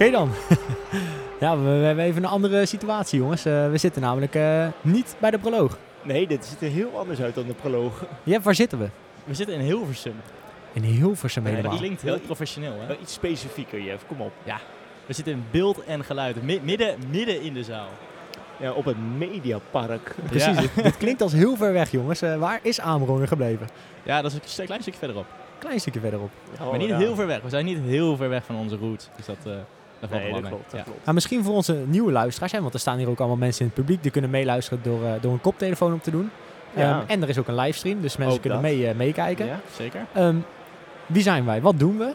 Oké dan. ja, we, we hebben even een andere situatie, jongens. Eh, we zitten namelijk eh, niet bij de proloog. Nee, dit ziet er heel anders uit dan de proloog. Ja, waar zitten we? We zitten in Hilversum. In Hilversum Ja, helemaal. dat klinkt heel professioneel, hè? Wel iets specifieker, Jeff. Kom op. We zitten in beeld en geluid. Mi- midden, midden in de zaal. Ja, op het Mediapark. Precies, Ja. dit, dit klinkt als heel ver weg, jongens. Eh, waar is Amerongen gebleven? Ja, dat is een klein stukje verderop. Klein stukje verderop. Oh, maar niet ja. heel ver weg. We zijn niet heel ver weg van onze route. Dus dat, eh dat valt Nee, wel dat mee. klopt. Dat Ja. klopt. Maar misschien voor onze nieuwe luisteraars, hè, want er staan hier ook allemaal mensen in het publiek die kunnen meeluisteren door, eh, door een koptelefoon op te doen. Ja. Ehm, en er is ook een livestream, dus mensen Ook kunnen dat. mee, eh, meekijken. Ja. Zeker. Ehm, wie zijn wij? Wat doen we?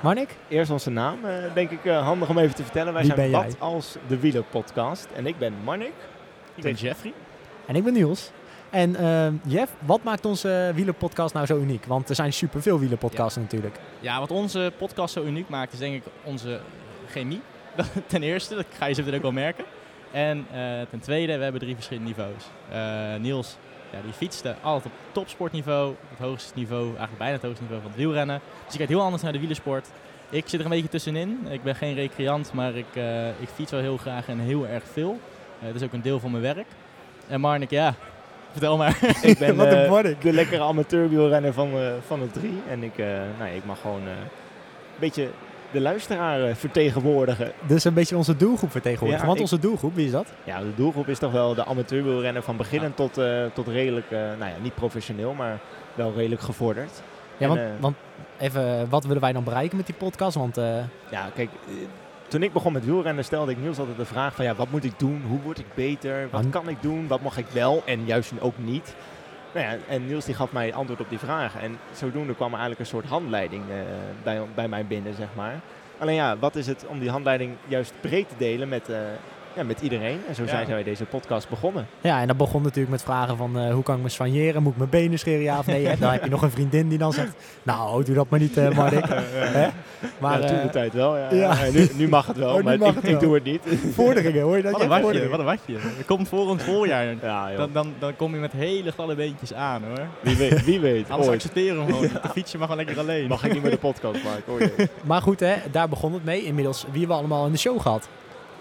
Marnik? Eerst onze naam, eh, denk ik eh, handig om even te vertellen. Wij Wie zijn ben Wat als de Wieler Podcast. En ik ben Marnik. Ik ben Jeffrey. En ik ben Niels. En ehm, Jeff, wat maakt onze wielerpodcast nou zo uniek? Want er zijn superveel wielerpodcasts natuurlijk. Ja, wat onze podcast zo uniek maakt is denk ik onze chemie. ten eerste, dat ga je zo meteen ook wel merken. En eh, ten tweede, we hebben drie verschillende niveaus. Eh, Niels, ja, die fietste altijd op topsportniveau. Het hoogste niveau, eigenlijk bijna het hoogste niveau van het wielrennen. Dus je kijkt heel anders naar de wielersport. Ik zit er een beetje tussenin. Ik ben geen recreant, maar ik, eh, ik fiets wel heel graag en heel erg veel. Dat is ook een deel van mijn werk. En Marnik, ja, vertel maar. Ik ben Wat een Marnik. de lekkere amateurwielrenner van, van de drie. En ik, nou, ik mag gewoon een beetje de luisteraar eh, vertegenwoordigen. Dus een beetje onze doelgroep vertegenwoordigen. Ja, Want ik- onze doelgroep, wie is dat? Ja, de doelgroep is toch wel de amateurwielrenner van beginnen tot, eh, tot redelijk, eh, nou ja, niet professioneel, maar wel redelijk gevorderd. Ja, En, want, want even, wat willen wij dan bereiken met die podcast? Want Ja, kijk, toen ik begon met wielrennen stelde ik Niels altijd de vraag van ja, wat moet ik doen? Hoe word ik beter? Wat kan ik doen? Wat mag ik wel en juist ook niet? Nou ja, en Niels die gaf mij antwoord op die vragen. En zodoende kwam er eigenlijk een soort handleiding eh, bij, bij mij binnen, zeg maar. Alleen ja, wat is het om die handleiding juist breed te delen met, eh, ja, met iedereen? En zo Ja. zijn wij deze podcast begonnen. ja, en dat begon natuurlijk met vragen van eh, hoe kan ik me soigneren? Moet ik mijn benen scheren, ja of nee? Hè? Dan heb je nog een vriendin die dan zegt, nou, doe dat maar niet, Marnik. Hè? Maar ja, toen de eh, tijd wel. Ja. ja. Ja, nu, nu mag het wel, Oh, maar mag ik, het ik wel. doe het niet. vorderingen, hoor je dat? Wat een Ja, watje, wat een watje. Er komt voor ons voorjaar. Ja, joh. Dan, dan, dan kom je met hele gladde beentjes aan hoor. Wie weet, wie weet Anders ooit. accepteren we gewoon. De fietsje mag gewoon lekker alleen. Mag ik niet meer de podcast maken, hoor je. Maar goed, hè, daar begon het mee. Inmiddels, wie hebben we allemaal in de show gehad?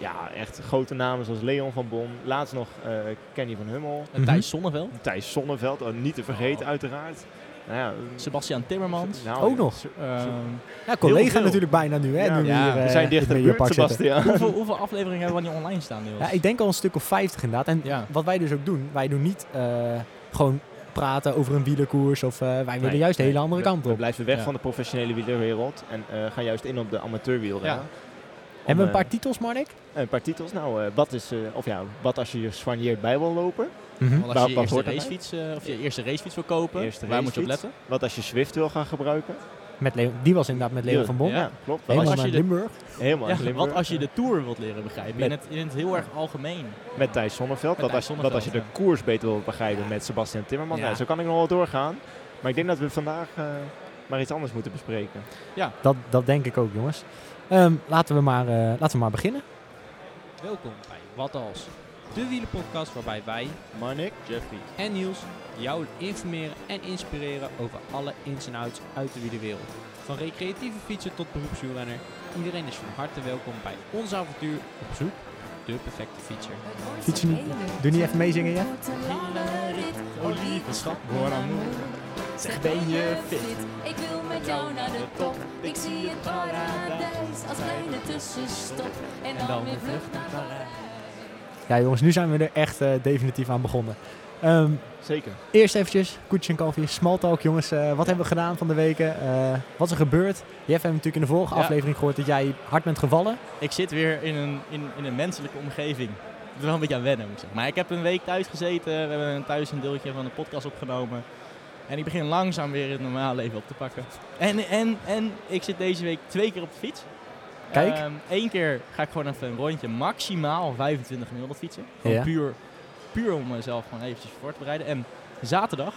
Ja, echt grote namen zoals Leon van Bon. Laatst nog eh, Kenny van Hummel. En Thijs Zonneveld. Thijs Sonneveld, oh, niet te vergeten Oh. uiteraard. Nou ja, Sebastian Timmermans. nou, Ook nog. Ehm, Ja, collega natuurlijk bijna nu, hè? Ja, nu we ja, hier, we eh, we zijn in dicht het in de buurt, Mediapark zitten. Sebastian. hoeveel, hoeveel afleveringen hebben we niet online staan, Niels? Ja, ik denk al een stuk of 50 inderdaad. En Ja. wat wij dus ook doen, wij doen niet eh, gewoon praten over een wielerkoers. Of eh, wij willen Nee, juist de hele andere we- kant We op. blijven weg Ja. van de professionele wielerwereld en eh, gaan juist in op de amateurwielrennen. Ja. Hebben we een paar titels, Marnik? eh, een paar titels. Nou, eh, wat, is, eh, of ja, wat als je je soigneerd bij wil lopen? Mhm. Als je je eerste racefiets, eh, of je eerste racefiets wil kopen, Eerste waar moet je op letten? Wat als je Swift wil gaan gebruiken? Met Leo, die was inderdaad met Leo Ja, van Bon. Ja. klopt. Wat Helemaal als naar je de- Limburg. helemaal Ja, Limburg. wat als je de Tour wilt leren begrijpen, in het, in het heel erg algemeen. Met Thijs Sonneveld. Met Wat Thijs als, wat als je de koers beter wil begrijpen met Sebastian Timmerman. Ja. Ja. zo kan ik nog wel doorgaan. Maar ik denk dat we vandaag eh, maar iets anders moeten bespreken. Dat, dat denk ik ook, jongens. Ehm, laten, we maar, eh, laten we maar beginnen. Welkom bij Wat Als, de wielerpodcast waarbij wij Marnik, Jeffrey. en Niels jou informeren en inspireren over alle ins en outs uit de wielerwereld. Van recreatieve fietser tot beroepswielrenner, iedereen is van harte welkom bij ons avontuur op zoek de perfecte. Fiets je niet? Doe niet even meezingen, ja? Oh lieve schat, hoor amour. Zeg ben je fit? Ik wil met jou naar de top. Ik zie het paradijs als kleine tussenstop. En dan weer vlucht naar Parijs. Ja, jongens, nu zijn we er echt eh, definitief aan begonnen. Ehm, Zeker. eerst eventjes, koetje en koffie, small talk, jongens. Eh, wat hebben we gedaan van de weken? Eh, wat is er gebeurd? Jeff heeft natuurlijk in de vorige Ja. aflevering gehoord dat jij hard bent gevallen. Ik zit weer in een, in, in een menselijke omgeving. Ik ben er wel een beetje aan wennen, moet ik zeggen. Maar ik heb een week thuis gezeten. We hebben thuis een deeltje van de podcast opgenomen. En ik begin langzaam weer het normale leven op te pakken. En, en, en ik zit deze week twee keer op de fiets. Kijk. Eén keer ga ik gewoon even een rondje maximaal 25 gemiddeld fietsen. Gewoon Ja. puur, puur om mezelf gewoon eventjes voor te bereiden. En zaterdag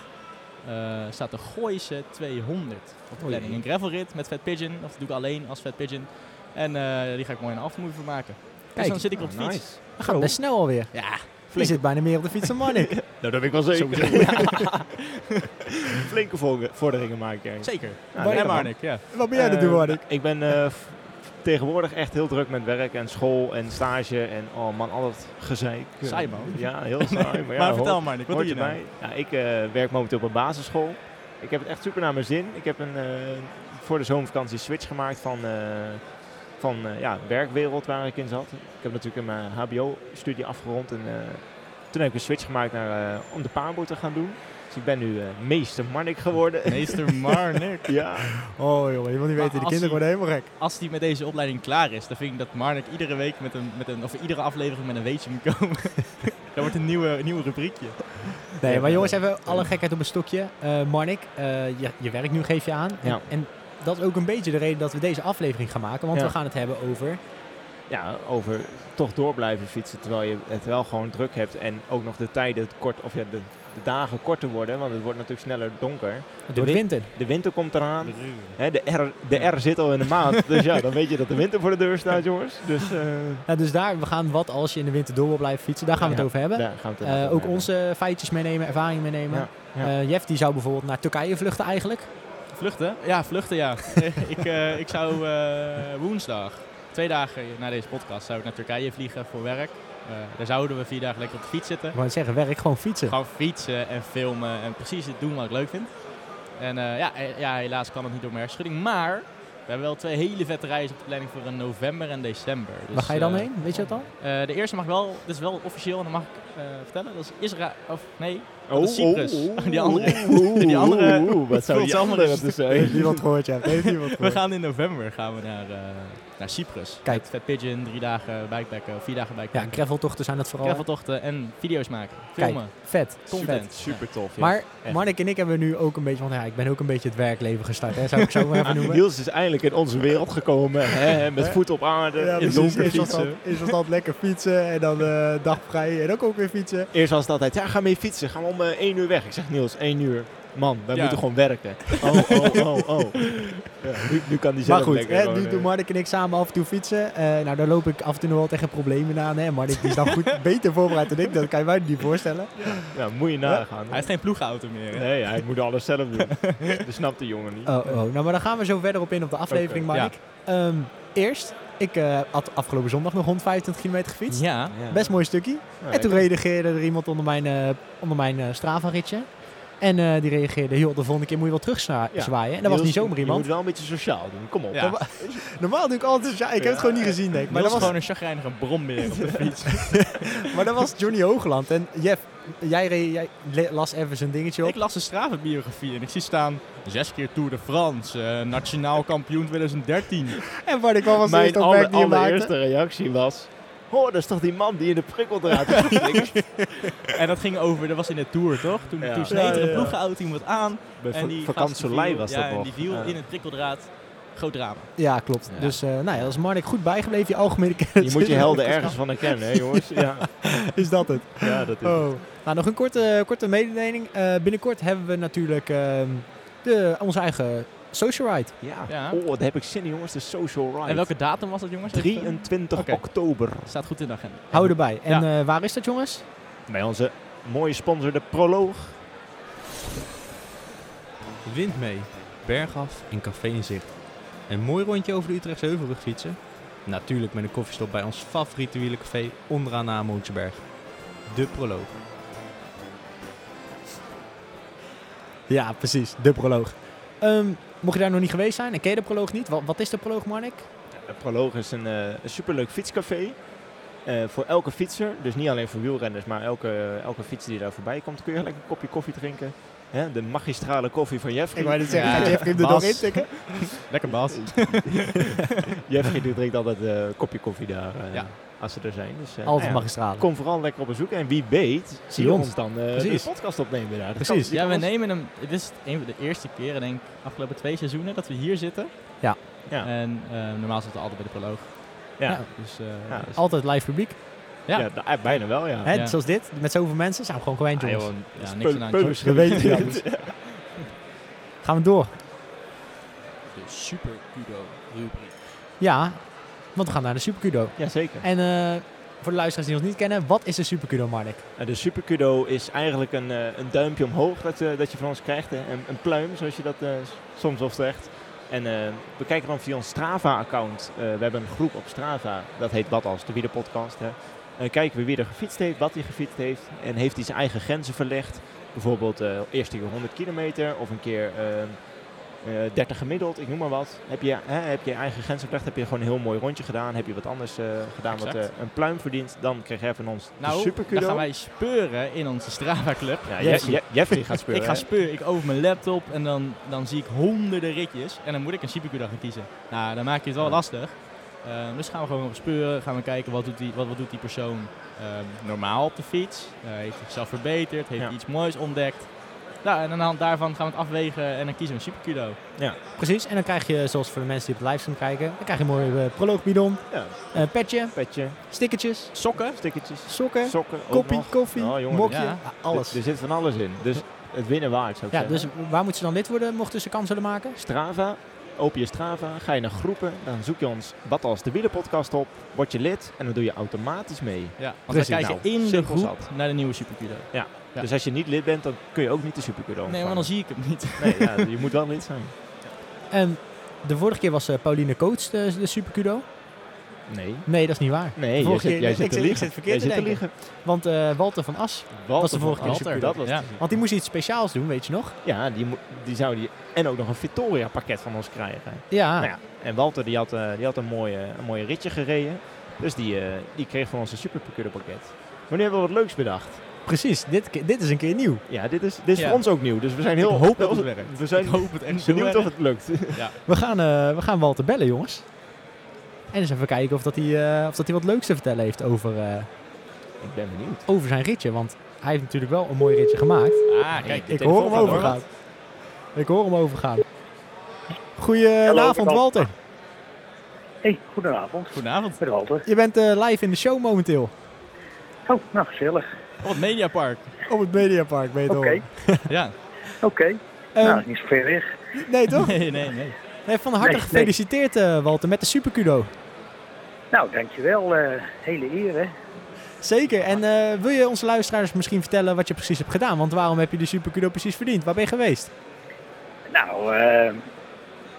eh, staat de Gooise 200 op de planning. Een gravelrit met Fat Pigeon. Of dat doe ik alleen als Fat Pigeon. En eh, die ga ik mooi een aftermovie voor maken. Dus Kijk. dan zit ik op de Oh, fiets. nice. We gaan best snel alweer. Ja, Je zit bijna meer op de fiets dan Marnik. Nou, dat weet ik wel zeker. Flinke vor- vorderingen jij. zeker. Ja, en. Marnik, ja. Wat ben jij aan het doen, Eh, Marnik? Ik ben tegenwoordig echt heel druk met werk en school en stage en oh man, al dat gezeik. Saai, man. Ja, heel saai. Maar, ja, maar vertel hoort- Marnik, wat doe je nou? Ja, ik eh, werk momenteel op een basisschool. Ik heb het echt super naar mijn zin. Ik heb een, eh, voor de zomervakantie switch gemaakt van, eh, van ja, werkwereld waar ik in zat. Ik heb natuurlijk mijn hbo-studie afgerond en toen heb ik een switch gemaakt naar, om de paarboot te gaan doen. Dus ik ben nu eh, meester Marnik geworden. Meester Marnik. ja, Oh jongen, je wil niet Maar weten, die als kinderen worden helemaal gek. Als die met deze opleiding klaar is, dan vind ik dat Marnik iedere week met een, met een of iedere aflevering met een weetje moet komen. dat wordt een nieuwe, nieuwe rubriekje. Nee, maar jongens, even alle gekheid op een stokje. Eh Marnik, eh, je, je werk nu geef je aan. En, Ja. en dat is ook een beetje de reden dat we deze aflevering gaan maken. Want Ja. we gaan het hebben over... ja, over toch door blijven fietsen terwijl je het wel gewoon druk hebt en ook nog de tijden kort, of ja, de, de dagen korter worden, want het wordt natuurlijk sneller donker. Het wordt win- winter. De winter komt eraan. Hè, de, R, de R zit al in de maand, dus ja, dan weet je dat de winter voor de deur staat, jongens. Dus eh, Nou, dus daar, we gaan wat als je in de winter door wil blijven fietsen. Daar gaan we Ja, het over hebben. daar gaan we het Eh, ook onze feitjes meenemen, ervaring meenemen. Ja, ja. Eh, Jeff die zou bijvoorbeeld naar Turkije vluchten eigenlijk. Vluchten? Ja, vluchten ja. ik, eh, ik zou eh, woensdag, twee dagen na deze podcast, zou ik naar Turkije vliegen voor werk. Eh, daar zouden we vier dagen lekker op de fiets zitten. Het zeggen, werk gewoon fietsen. Gewoon fietsen en filmen en precies het doen wat ik leuk vind. En eh, ja, eh, ja, helaas kan het niet door mijn hersenschudding. Maar we hebben wel twee hele vette reizen op de planning voor in november en december. Dus, Waar ga je dan heen? Weet je dat al? eh, de eerste mag wel, dit is wel officieel en dat mag ik eh, vertellen. Dat is Israël, of nee, Oh, dat is Cyprus. oh, die andere, oeh, die andere, oeh, wat zou die zelf maar andere te zijn? Heeft niemand gehoord, Jeff. Heeft niemand we gehoord. gaan in november gaan we naar, eh, naar Cyprus. Kijk. Met Fat Pigeon, drie dagen bikepacken, of vier dagen Ja, bikepacken. graveltochten zijn dat vooral. Graveltochten en video's maken, Kijk, filmen, vet. content. vet. Super tof. ja. Maar echt. Marnik en ik hebben nu ook een beetje, want ja, ik ben ook een beetje het werkleven gestart, hè, zou ik zo maar even noemen. Niels is eindelijk in onze wereld gekomen, hè, met voet op aarde, Ja, in donker dat, fietsen. eerst was dat lekker fietsen en dan eh dag vrij en ook ook weer fietsen. Eerst was het altijd, ja, ga mee fietsen, gaan we om eh, één uur weg. Ik zeg, Niels, één uur. Man, wij Ja. moeten gewoon werken. Oh, oh, oh, oh. Ja, nu, nu kan die zelf Maar goed, hè, gewoon, nu eh, doen Marnik en ik samen af en toe fietsen. Eh, nou, daar loop ik af en toe nog wel tegen problemen aan. Hè. Marnik die is dan goed, beter voorbereid dan ik, dat kan je mij niet voorstellen. Ja, moet je nagaan. Hij heeft geen ploegauto meer. hè? Nee, hij moet alles zelf doen. Dat snapt de jongen niet. Oh, oh. Nou, maar dan gaan we zo verder op in op de aflevering, Marnik. Ehm, eerst, ik eh, had afgelopen zondag nog 125 kilometer gefietst. Ja, Ja. Best mooi stukje. Ja, en toen reageerde er iemand onder mijn, eh onder mijn eh, Strava-ritje. En eh, die reageerde, joh, de volgende keer moet je wel terug zwa- Ja. zwaaien. En dat was niet zomaar Je iemand. moet wel een beetje sociaal doen. Kom op. Ja. Normaal doe ik altijd, ja, ik heb het gewoon niet gezien, denk ik. Maar dat, was, gewoon een chagrijnige brombeer op de fiets. maar dat was Johnny Hoogland. En Jeff, jij, re- jij las even zijn dingetje op. ik las de Strava-biografie en ik zie staan... Zes keer Tour de France, eh, nationaal kampioen 2013. En wat ik kwam als Mijn eerste aller, je allereerste reactie was... Oh, dat is toch die man die in de prikkeldraad en dat ging over, dat was in de Tour toch? Toen, Ja. toen sneed er ja, een ploegenauto iemand aan. Bij en die Vakant gast die Soleil viel- was ja, dat en nog. die viel Ja. in het prikkeldraad. Groot drama. Ja, klopt. Ja. Dus eh, nou ja, dat is Marnik goed bijgebleven. Je algemene kennis. Je moet je helden ergens van herkennen, hè jongens? Ja, Is dat het? ja dat is Oh. Nou, nog een korte, korte mededeling. Eh, binnenkort hebben we natuurlijk ehm, de, onze eigen social ride. Ja. Ja. Oh, daar heb ik zin in, jongens. De Social Ride. En welke datum was dat jongens? Even- 23 Oké. oktober. Staat goed in de agenda. Hou erbij. En Ja. eh, waar is dat, jongens? Bij onze mooie sponsor, de Proloog. Wind mee, bergaf en café in zicht. Een mooi rondje over de Utrechtse Heuvelrug fietsen. Natuurlijk met een koffiestop bij ons favoriete wielencafé onderaan na Moontjesberg. De proloog. Ja, precies. De proloog. Ehm, mocht je daar nog niet geweest zijn en ken je de proloog niet, wat, wat is de proloog, Marnik? De Proloog is een, eh, een superleuk fietscafé. Eh, voor elke fietser, dus niet alleen voor wielrenners, maar elke, elke fietser die daar voorbij komt, kun je lekker een kopje koffie drinken. Hè, de magistrale koffie van Jeffrey. Ik wou net zeggen, Ja, gaat Jeff er nog in tikken? Lekker Bas. Jeffrey die drinkt altijd eh, een kopje koffie daar Ja. Als ze er zijn. Dus, eh, Altijd nou ja, magistrale. Kom vooral lekker op bezoek en wie weet zie je ons. ons dan eh, Precies. de podcast opnemen daar. Dat Precies. kan- Ja, we ons- nemen hem. Dit is een van de eerste keren, denk ik, afgelopen twee seizoenen dat we hier zitten. Ja. Ja. En eh, normaal zitten we altijd bij de proloog. Ja. Ja. Dus eh, Ja, dus- Altijd live publiek. Ja. Ja, bijna wel, ja. Hè, Ja. Zoals dit, met zoveel mensen. Zijn we gewoon gewend, Ah, jongens. joh, ja, niks aan peu- de hand. We weten het niet. Gaan we door. De Super Kudo rubriek. Ja, want we gaan naar de Super Kudo. Jazeker. En eh, voor de luisteraars die ons niet kennen, wat is de Super Kudo, Marnik? Nou, de Super Kudo is eigenlijk een, eh, een duimpje omhoog dat, eh, dat je van ons krijgt. Hè. Een, een pluim, zoals je dat soms wel zegt. En we kijken dan via ons Strava-account. We hebben een groep op Strava, dat heet Wat Als, de Wielerpodcast. Hè. En kijken we wie er gefietst heeft, wat hij gefietst heeft. En heeft hij zijn eigen grenzen verlegd. Bijvoorbeeld eh eerst een keer 100 kilometer of een keer eh, eh, 30 gemiddeld, ik noem maar wat. Heb je, hè, heb je eigen grenzen verlegd, heb je gewoon een heel mooi rondje gedaan. Heb je wat anders eh, gedaan wat Exact. eh, een pluim verdient, dan krijg je van ons Nou, Super dan gaan wij speuren in onze Strava-club. Ja, Yes. Je- Je- Jeffrey gaat spelen. Ik ga speuren, ik open mijn laptop en dan, dan zie ik honderden ritjes. En dan moet ik een supercuda gaan kiezen. Nou, dan maak je het wel Ja. lastig. Ehm, dus gaan we gewoon op speuren, gaan we kijken wat doet die, wat, wat doet die persoon ehm, normaal op de fiets. Eh, heeft hij zichzelf verbeterd, heeft Ja. hij iets moois ontdekt. Nou, en aan de hand daarvan gaan we het afwegen en dan kiezen we een supercudo. Precies, en dan krijg je, zoals voor de mensen die op de livestream kijken, dan krijg je een mooi uh, proloogbidon, Ja, een petje, petje, stickertjes, Sokken. stickertjes, sokken, sokken, koppie, koffie, Oh, jongen, mokje, ja. ja, alles. Er, er zit van alles in. Dus het winnen waard zou ik Ja, zeggen. dus waar moeten ze dan lid worden, mochten ze kans willen maken? Strava, open je Strava, ga je naar groepen, dan zoek je ons wat als de wielerpodcast op, word je lid en dan doe je automatisch mee. Ja, want Precies. we kijken Nou, in de groep zat. naar de nieuwe supercudo. Ja. Dus als je niet lid bent, dan kun je ook niet de supercudo Nee, maar dan zie ik hem niet. Nee, ja, je moet wel lid zijn. En de vorige keer was eh, Pauline Coach de, de Super Kudo. Nee. Nee, dat is niet waar. Nee, De jij vorige zit, keer- jij zit te zit- ik liegen. zit verkeerd Jij te zit te liegen. Want eh, Walter van As, Walter de vorige keer Alter, supercudo. Dat was Ja. want die moest iets speciaals doen, weet je nog? Ja, die, die zou die en ook nog een Victoria pakket van ons krijgen. Ja, Nou ja, en Walter die had, eh, die had een, mooie, een mooie ritje gereden. Dus die, eh, die kreeg van ons een supercurder pakket. Maar nu hebben we wat leuks bedacht. Precies. Dit, dit is een keer nieuw. Ja, dit is, dit is Ja. voor ons ook nieuw. Dus we zijn heel Ik hoop dat we- het werkt. We zijn Ik hoop het echt benieuwd heel of het lukt. We gaan, eh, we gaan Walter bellen, jongens. En eens even kijken of, dat hij, eh, of dat hij wat leuks te vertellen heeft over, eh, Ik ben benieuwd. over zijn ritje. Want hij heeft natuurlijk wel een mooi ritje gemaakt. Ah, kijk. Ik hoor hem overgaan. Ik hoor hem overgaan. Goedenavond. Walter. Hey, goedenavond. Goedenavond. Met Walter. Je bent eh, live in de show momenteel. Oh, nou gezellig. Op het Mediapark. Op het Mediapark, ben je het Oké, horen. Ja. oké. Ehm, nou, niet zo ver weg. nee, toch? Nee, nee, nee. Nee, van harte Nee, gefeliciteerd, eh, Walter, met de Supercudo. Nou, dankjewel. eh hele eer, hè. Zeker. En eh, wil je onze luisteraars misschien vertellen wat je precies hebt gedaan? Want waarom heb je de Supercudo precies verdiend? Waar ben je geweest? Nou, eh, een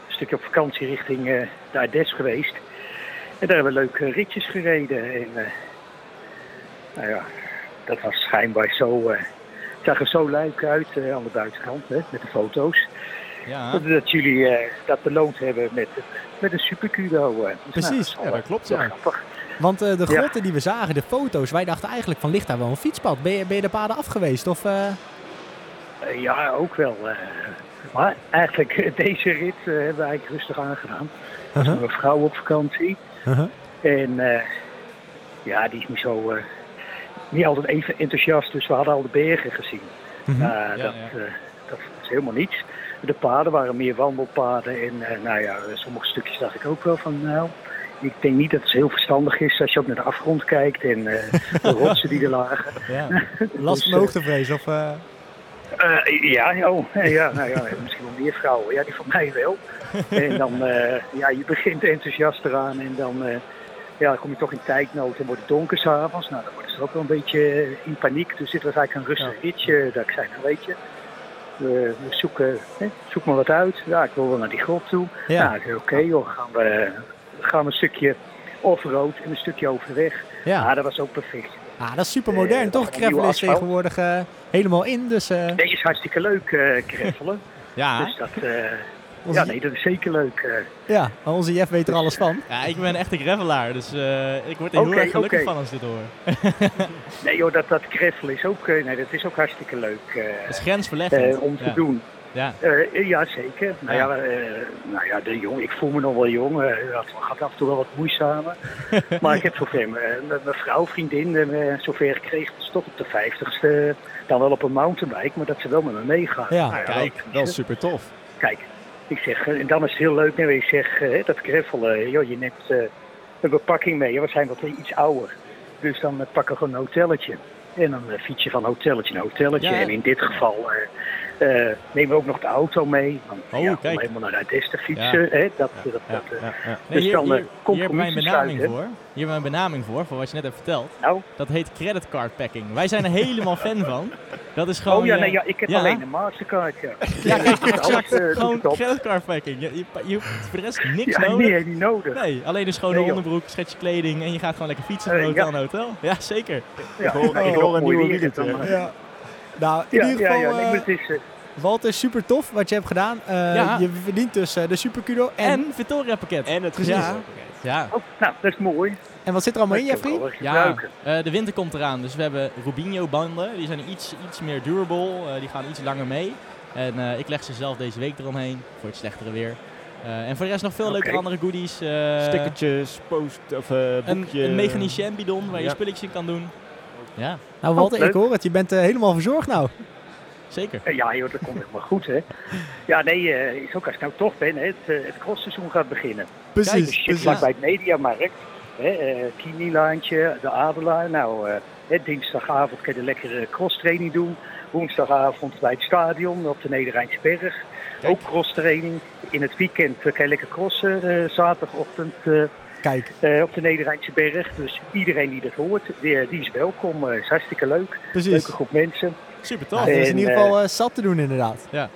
stukje op vakantie richting eh de Ardèche geweest. En daar hebben we leuke ritjes gereden. En, eh, nou ja, dat was schijnbaar zo... het zag er zo leuk uit eh, aan de buitenkant, hè, met de foto's. Ja. Dat, dat jullie eh, dat beloond hebben met, met een supercudo. Dus, nou, Precies. Ja, dat klopt, ja. grappig. Want de Ja. grotten die we zagen, de foto's, wij dachten eigenlijk van ligt daar wel een fietspad. Ben je, ben je de paden af geweest? Of, ja, ook wel. maar eigenlijk deze rit hebben we eigenlijk rustig aangedaan. uh-huh, Mijn vrouw op vakantie. uh-huh. En ja, die is niet zo... niet altijd even enthousiast, dus we hadden al de bergen gezien. Ja, dat, ja. eh, dat is helemaal niets. De paden waren meer wandelpaden. En eh, nou ja, sommige stukjes dacht ik ook wel van... Nou, ik denk niet dat het heel verstandig is als je ook naar de afgrond kijkt en eh, de rotsen die er lagen. Ja. Last van Dus, hoogtevrees of... eh, Eh, ja, oh, ja, nou ja, misschien wel meer vrouwen. Ja, die van mij wel. En dan, eh, ja, je begint enthousiast eraan en dan, eh, ja, dan kom je toch in tijdnood en wordt het donker s'avonds. Nou, dan ze ook wel een beetje in paniek. Dus dit was eigenlijk een rustig ritje. Dat ik zei, nou weet je, we, we zoeken, hè, zoek maar wat uit. Ja, ik wil wel naar die grot toe. ja. Nou, oké joh, gaan we, gaan we een stukje off-road en een stukje overweg. ja. Ja, dat was ook perfect. Ah, dat is super modern, Eh, toch? Gravel is tegenwoordig eh, helemaal in, dus... Nee, is hartstikke leuk, eh greffelen. Ja. Dus dat, onze, ja, nee, dat is zeker leuk. eh. ja, maar onze Jeff weet er alles van. Ja, ik ben echt een gravelaar, dus eh, ik word er heel erg gelukkig van als ik dit hoor. Nee joh, dat, dat is ook, eh, nee, dat is ook hartstikke leuk eh, Dat is grensverleggend. eh, om te ja. doen. Ja. Eh, ja, zeker. Nou Ja. ja, eh, nou ja de jong, ik voel me nog wel jong. dat gaat af en toe wel wat moeizamer. maar ik heb zover mijn, vrouw, vriendin, zover gekregen. Dus tot op de vijftigste. Dan wel op een mountainbike, maar dat ze wel met me meegaan. Ja. Nou Kijk, wel super tof. Kijk, Ik zeg, eh, en dan is het heel leuk, je zegt, eh, dat greffelen, joh, je neemt eh, een bepakking mee. We zijn wat iets ouder. Dus dan eh, pakken we gewoon een hotelletje. En dan eh, fiets je van hotelletje naar hotelletje. Ja. En in dit geval eh, eh, nemen we ook nog de auto mee. Want Oh, ja, kijk. om helemaal naar Uitest te fietsen. Hè, dat, dat, dat, Ja, eh, ja, ja. Nee, Dus hier, dan, hier, eh, hier hebben wij een compromissen benaming sluiten. voor. Hier hebben een benaming voor, voor wat je net hebt verteld. nou, Dat heet creditcard packing. Wij zijn er helemaal fan van. Dat is gewoon... oh ja, eh, nee, ja, ik heb ja. alleen een Mastercard. Ja, Ja, kijk, exact. eh, gewoon creditcard packing. Je, je, je hoeft voor de rest niks Ja, nodig. nee, niet nodig. Nee, alleen een schone onderbroek, schetje kleding en je gaat gewoon lekker fietsen Eh, van hotel ja. naar hotel. Ja, zeker. Ja, hoor- nou, ik hoor een nieuwe weer, Nou, in Ja, ieder geval, ja, eh, het is, Walter, super tof wat je hebt gedaan. Eh, Ja. Je verdient dus eh, de Super Kudo. En, En Victoria pakket. En het Precies. gezicht. Ja. oh, nou, dat is mooi. en wat zit er allemaal in, Dat ik Jeffrey? Ja, eh, de winter komt eraan. Dus we hebben Rubinho banden. Die zijn iets, iets meer durable. Eh, die gaan iets langer mee. En eh, ik leg ze zelf deze week eromheen. Voor het slechtere weer. Eh, en voor de rest nog veel leuke andere goodies. eh, Stickertjes, post of eh een, boekje. een mechanicien bidon waar je Ja. spulletjes in kan doen. Ja, Nou, Walter, Oh, ik hoor het. Je bent eh, helemaal verzorgd nou. zeker. Eh, Ja, joh, dat komt helemaal goed, hè. Ja, nee, eh, is ook als ik nou toch ben, hè, het, het crossseizoen gaat beginnen. Dus Precies. shit precies. vlak bij het Mediamarkt. Hè, eh Kinilaantje, de Adelaar. Nou, eh, hè, dinsdagavond kan je de lekkere crosstraining doen. Woensdagavond bij het stadion op de Nederrijnse Berg. Ook crosstraining. In het weekend kan je lekker crossen. eh, zaterdagochtend eh, Kijk, eh, op de Nederrijnse Berg. Dus iedereen die dat hoort, die, die is welkom. Eh, is hartstikke leuk. precies. Leuke groep mensen. Super tof. er is in ieder eh, geval eh, zat te doen inderdaad. Ja.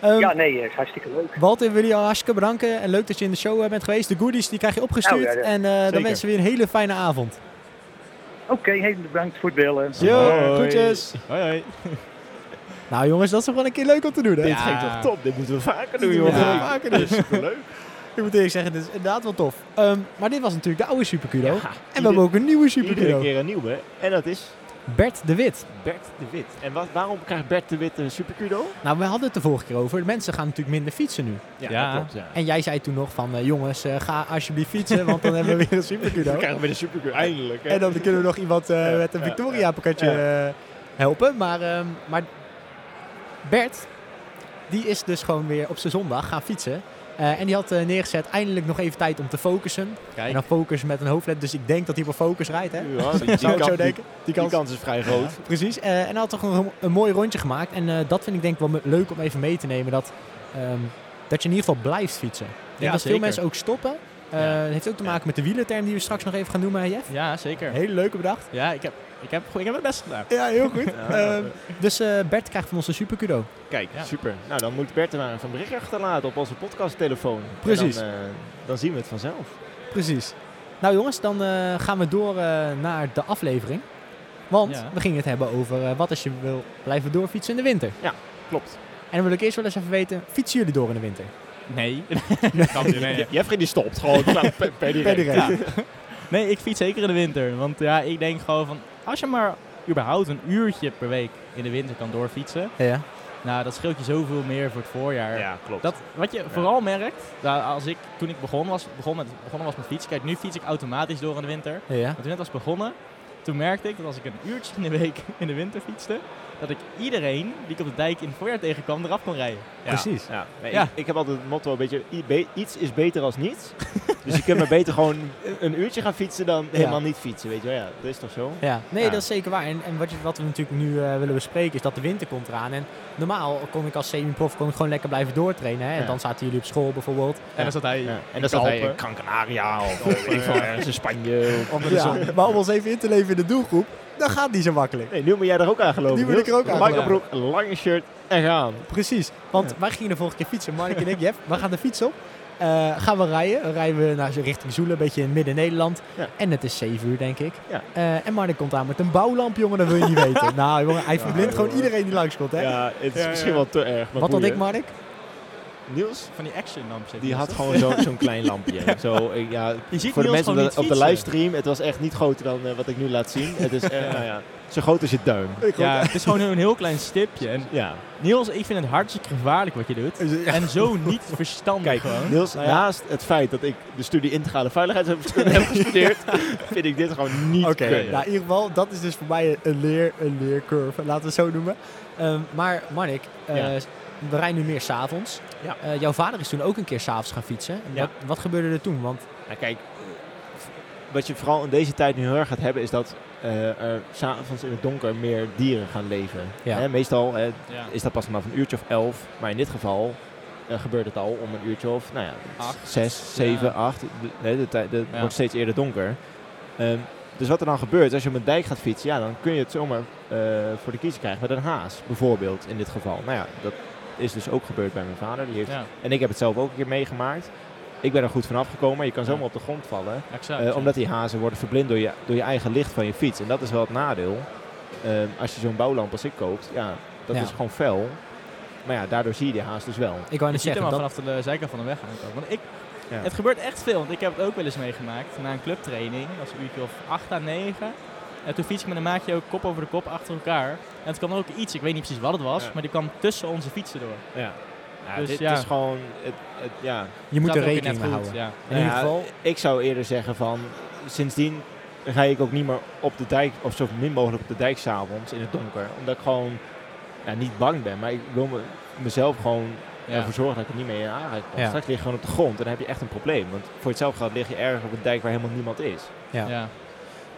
Ehm, Ja, nee, is hartstikke leuk. Walter, wil je al hartstikke bedanken. En leuk dat je in de show eh, bent geweest. De goodies die krijg je opgestuurd. Nou, ja, ja. En eh, dan wensen we je een hele fijne avond. Oké, heel bedankt voor het bellen. Yo, Hoi. groetjes. Hoi hoi. Nou jongens, dat is toch wel een keer leuk om te doen hè? Dit Ja. ging toch top? Dit moeten we vaker doen, Dit we Ja. vaker doen. Superleuk. Ik moet eerlijk zeggen, dit is inderdaad wel tof. Ehm, maar dit was natuurlijk de oude Supercudo. Ja, en we ieder- hebben ook een nieuwe Iedere Supercudo. keer een nieuwe. En dat is Bert de Wit. Bert de Wit. En wat, waarom krijgt Bert de Wit een supercudo? Nou, we hadden het de vorige keer over. De mensen gaan natuurlijk minder fietsen nu. Ja. dat klopt. Ja. En jij zei toen nog van, eh, jongens, eh, ga alsjeblieft fietsen, want dan hebben we weer een Supercudo. We krijgen weer een supercudo, eindelijk. hè. En dan kunnen we nog iemand eh, Ja, met een ja, Victoria pakketje helpen. Maar, ehm, maar Bert, die is dus gewoon weer op zijn zondag gaan fietsen. Eh, en die had eh, neergezet eindelijk nog even tijd om te focussen. En Kijk. dan focus met een hoofdlet. Dus ik denk dat hij op focus rijdt. Hè? Ja, die, die Zou ik kans- zo denken. Die Die, kans, kans is vrij groot. Precies. Eh, en hij had toch een, een mooi rondje gemaakt. En dat vind ik denk ik wel leuk om even mee te nemen. Dat, ehm, dat je in ieder geval blijft fietsen. Ik denk Ja, dat veel mensen ook stoppen. Het heeft ook te maken met de wielerterm die we straks nog even gaan noemen, Jeff. Ja, zeker. Hele leuke bedacht. Ja, ik heb, ik heb, ik heb het best gedaan. Ja, heel goed. Ja. Ehm, dus eh, Bert krijgt van ons een super kudo. Kijk, Ja. super. Nou, dan moet Bert er maar een berichtje achterlaten op onze podcasttelefoon. Precies. Dan, eh, dan zien we het vanzelf. Precies. Nou jongens, dan eh, gaan we door eh, naar de aflevering. Want Ja. we gingen het hebben over eh, wat als je wil blijven doorfietsen in de winter. Klopt. En dan wil ik eerst wel eens even weten, fietsen jullie door in de winter? Nee. Grapje, nee. Jeffrey die stopt gewoon per, per direct. Per direct. Ja. Nee, ik fiets zeker in de winter. Want ja, ik denk gewoon van, als je maar überhaupt een uurtje per week in de winter kan doorfietsen, Ja. nou, dat scheelt je zoveel meer voor het voorjaar. Ja, klopt. Dat, wat je vooral merkt, nou, als ik, toen ik begon was, begon met, begonnen was met fietsen, kijk, nu fiets ik automatisch door in de winter. Ja. Maar toen ik net was begonnen, toen merkte ik dat als ik een uurtje in de week in de winter fietste, dat ik iedereen die ik op de dijk in het voorjaar tegenkwam eraf kon rijden. Ja. Precies. Ja. Nee, Ja. Ik, ik heb altijd het motto, een beetje, iets is beter als niets. dus je kunt maar beter gewoon een uurtje gaan fietsen dan helemaal niet fietsen, weet je wel. Ja, dat is toch zo? Ja, nee, Ja. dat is zeker waar. En, en wat, je, wat we natuurlijk nu eh, willen bespreken is dat de winter komt eraan. En normaal kon ik als semi-prof kon ik gewoon lekker blijven doortrainen. Hè? En Ja. dan zaten jullie op school bijvoorbeeld. En dan zat hij Ja. En in dan zat hij in Alpen. Gran Canaria of ergens in Spanje. Of, onder de Ja, zon. maar om ons even in te leven in de doelgroep, dan gaat niet zo makkelijk. Nee, nu moet jij er ook aan geloven. Nu moet ik er ook aan geloven. broek, lange shirt en gaan. Precies, want wij gingen de vorige keer fietsen, Mark en ik, Jeff, we gaan de fiets op. Eh, gaan we rijden, dan rijden we naar zo richting Zoelen, een beetje in Midden-Nederland. Ja. En het is 7 uur, denk ik. Ja. Eh, en Mark komt aan met een bouwlamp, jongen, dat wil je niet weten. Nou, jongen, hij verblindt gewoon iedereen die langskomt, hè? Ja, het is Ja, misschien ja. wel te erg. maar Wat had ik, Mark? Niels? Van die action lamp zit Die had gewoon zo- zo'n klein lampje. Zo, ja, Je ziet voor de mensen op de, op livestream, het was echt niet groter dan eh, wat ik nu laat zien. Het is nou ja, zo groot als je duim. Ja, het is gewoon een heel klein stipje. En Ja. Niels, ik vind het hartstikke gevaarlijk wat je doet. En zo niet verstandig Kijk, gewoon. Niels, Nou ja. naast het feit dat ik de studie integrale veiligheidskunde heb gestudeerd, vind ik dit gewoon niet Oké, nou, in ieder geval, dat is dus voor mij een, leer, een leercurve, laten we het zo noemen. Ehm, maar Marnik, eh, Ja. we rijden nu meer s'avonds. Ja. Eh, jouw vader is toen ook een keer s'avonds gaan fietsen. Ja. Wat, wat gebeurde er toen? Want Nou, kijk, wat je vooral in deze tijd nu heel erg gaat hebben, is dat eh er s'avonds in het donker meer dieren gaan leven. Ja. Hè, meestal hè, Ja. is dat pas vanaf een uurtje of elf, maar in dit geval eh, gebeurt het al om een uurtje of nou ja, Acht. zes, zeven, Ja. acht. De, hè, de, tijd- de- het wordt steeds eerder donker. Ehm, dus wat er dan gebeurt, als je op een dijk gaat fietsen, ja, dan kun je het zomaar eh, voor de kiezer krijgen met een haas, bijvoorbeeld in dit geval. Nou ja, dat is dus ook gebeurd bij mijn vader. Die heeft, Ja, En ik heb het zelf ook een keer meegemaakt. Ik ben er goed vanaf gekomen, maar je kan Ja. zomaar op de grond vallen. exact. Eh, omdat die hazen worden verblind door je, door je eigen licht van je fiets. En dat is wel het nadeel. Ehm, als je zo'n bouwlamp als ik koopt, ja, dat Ja. is gewoon fel. Maar ja, daardoor zie je die haas dus wel. ik wou Je net ziet hem zeggen, al dat, vanaf de zijkant van de weg aankomen. Want ik, Ja. Het gebeurt echt veel, want ik heb het ook wel eens meegemaakt. Na een clubtraining, dat was een uurtje of 8 à 9. En toen fiets ik met een maatje ook kop over de kop achter elkaar. En toen kwam ook iets, ik weet niet precies wat het was, Ja. maar die kwam tussen onze fietsen door. Ja. Ja, Dus dit ja. is gewoon, het, het, ja. je moet er rekening mee houden. Ja. In ieder geval, Ik zou eerder zeggen van, sindsdien ga ik ook niet meer op de dijk, of zo min mogelijk op de dijk s'avonds in het donker. Omdat ik gewoon ja, niet bang ben, maar ik wil me, mezelf gewoon Ja. ervoor zorgen dat ik er niet mee in aanraking kom. Ja. Straks lig je gewoon op de grond en dan heb je echt een probleem. Want voor hetzelfde geld lig je ergens op een dijk waar helemaal niemand is. ja.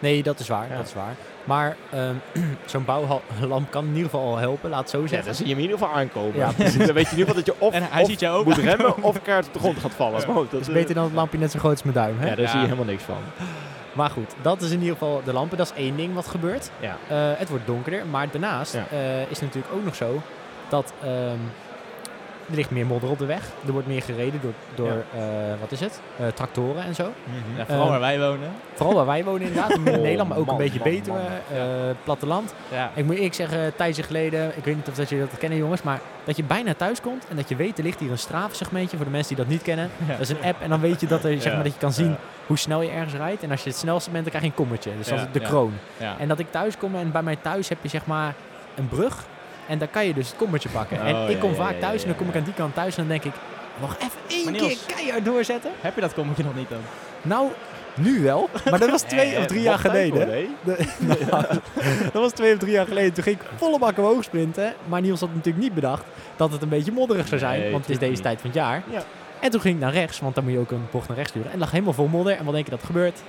Ja. Nee, dat is waar. Ja. Dat is waar. Maar ehm, zo'n bouwlamp kan in ieder geval al helpen, laat het zo Ja, zeggen. dan zie je hem in ieder geval aankomen. Ja, dan weet je in ieder geval dat je of, En hij of ziet jou ook moet aankomen. remmen of kaart op de grond gaat vallen. Maar ook, dat Dat is beter dan het lampje net zo groot als mijn duim. Hè? Ja, daar Ja. zie je helemaal niks van. Maar goed, dat is in ieder geval de lampen. Dat is één ding wat gebeurt. Ja. Eh, het wordt donkerder, maar daarnaast Ja. eh, is het natuurlijk ook nog zo dat ehm, er ligt meer modder op de weg. Er wordt meer gereden door, door eh, wat is het? Eh, tractoren en zo. Ja, vooral Ehm, waar wij wonen. Vooral waar wij wonen inderdaad, in Oh, Nederland, maar ook man, een beetje man, beter, man. eh, platteland. Ja. Ik moet eerlijk zeggen, tijdje geleden, ik weet niet of dat jullie dat kennen jongens, maar dat je bijna thuis komt en dat je weet, er ligt hier een strafsegmentje voor de mensen die dat niet kennen. Ja. Dat is een app en dan weet je dat, er, zeg Ja, maar, dat je kan zien ja. hoe snel je ergens rijdt. En als je het snelste bent, dan krijg je een kommetje. Dus dat is de ja. kroon. Ja. En dat ik thuis kom en bij mij thuis heb je zeg maar een brug. En daar kan je dus het kommetje pakken. en Oh, ik kom ja, vaak thuis ja, en dan kom ik aan die kant thuis en dan denk ik, nog even één keer keihard doorzetten. Heb je dat kommetje nog niet dan? Nou, nu wel. Maar dat was twee Eh, of drie jaar geleden. De- nou, dat was twee of drie jaar geleden. Toen ging ik volle bak omhoog sprinten. Maar Niels had natuurlijk niet bedacht dat het een beetje modderig zou zijn. Nee, want het is deze niet. tijd van het jaar. Ja. En toen ging ik naar rechts, want dan moet je ook een bocht naar rechts sturen. En lag helemaal vol modder. En wat denk je dat gebeurt?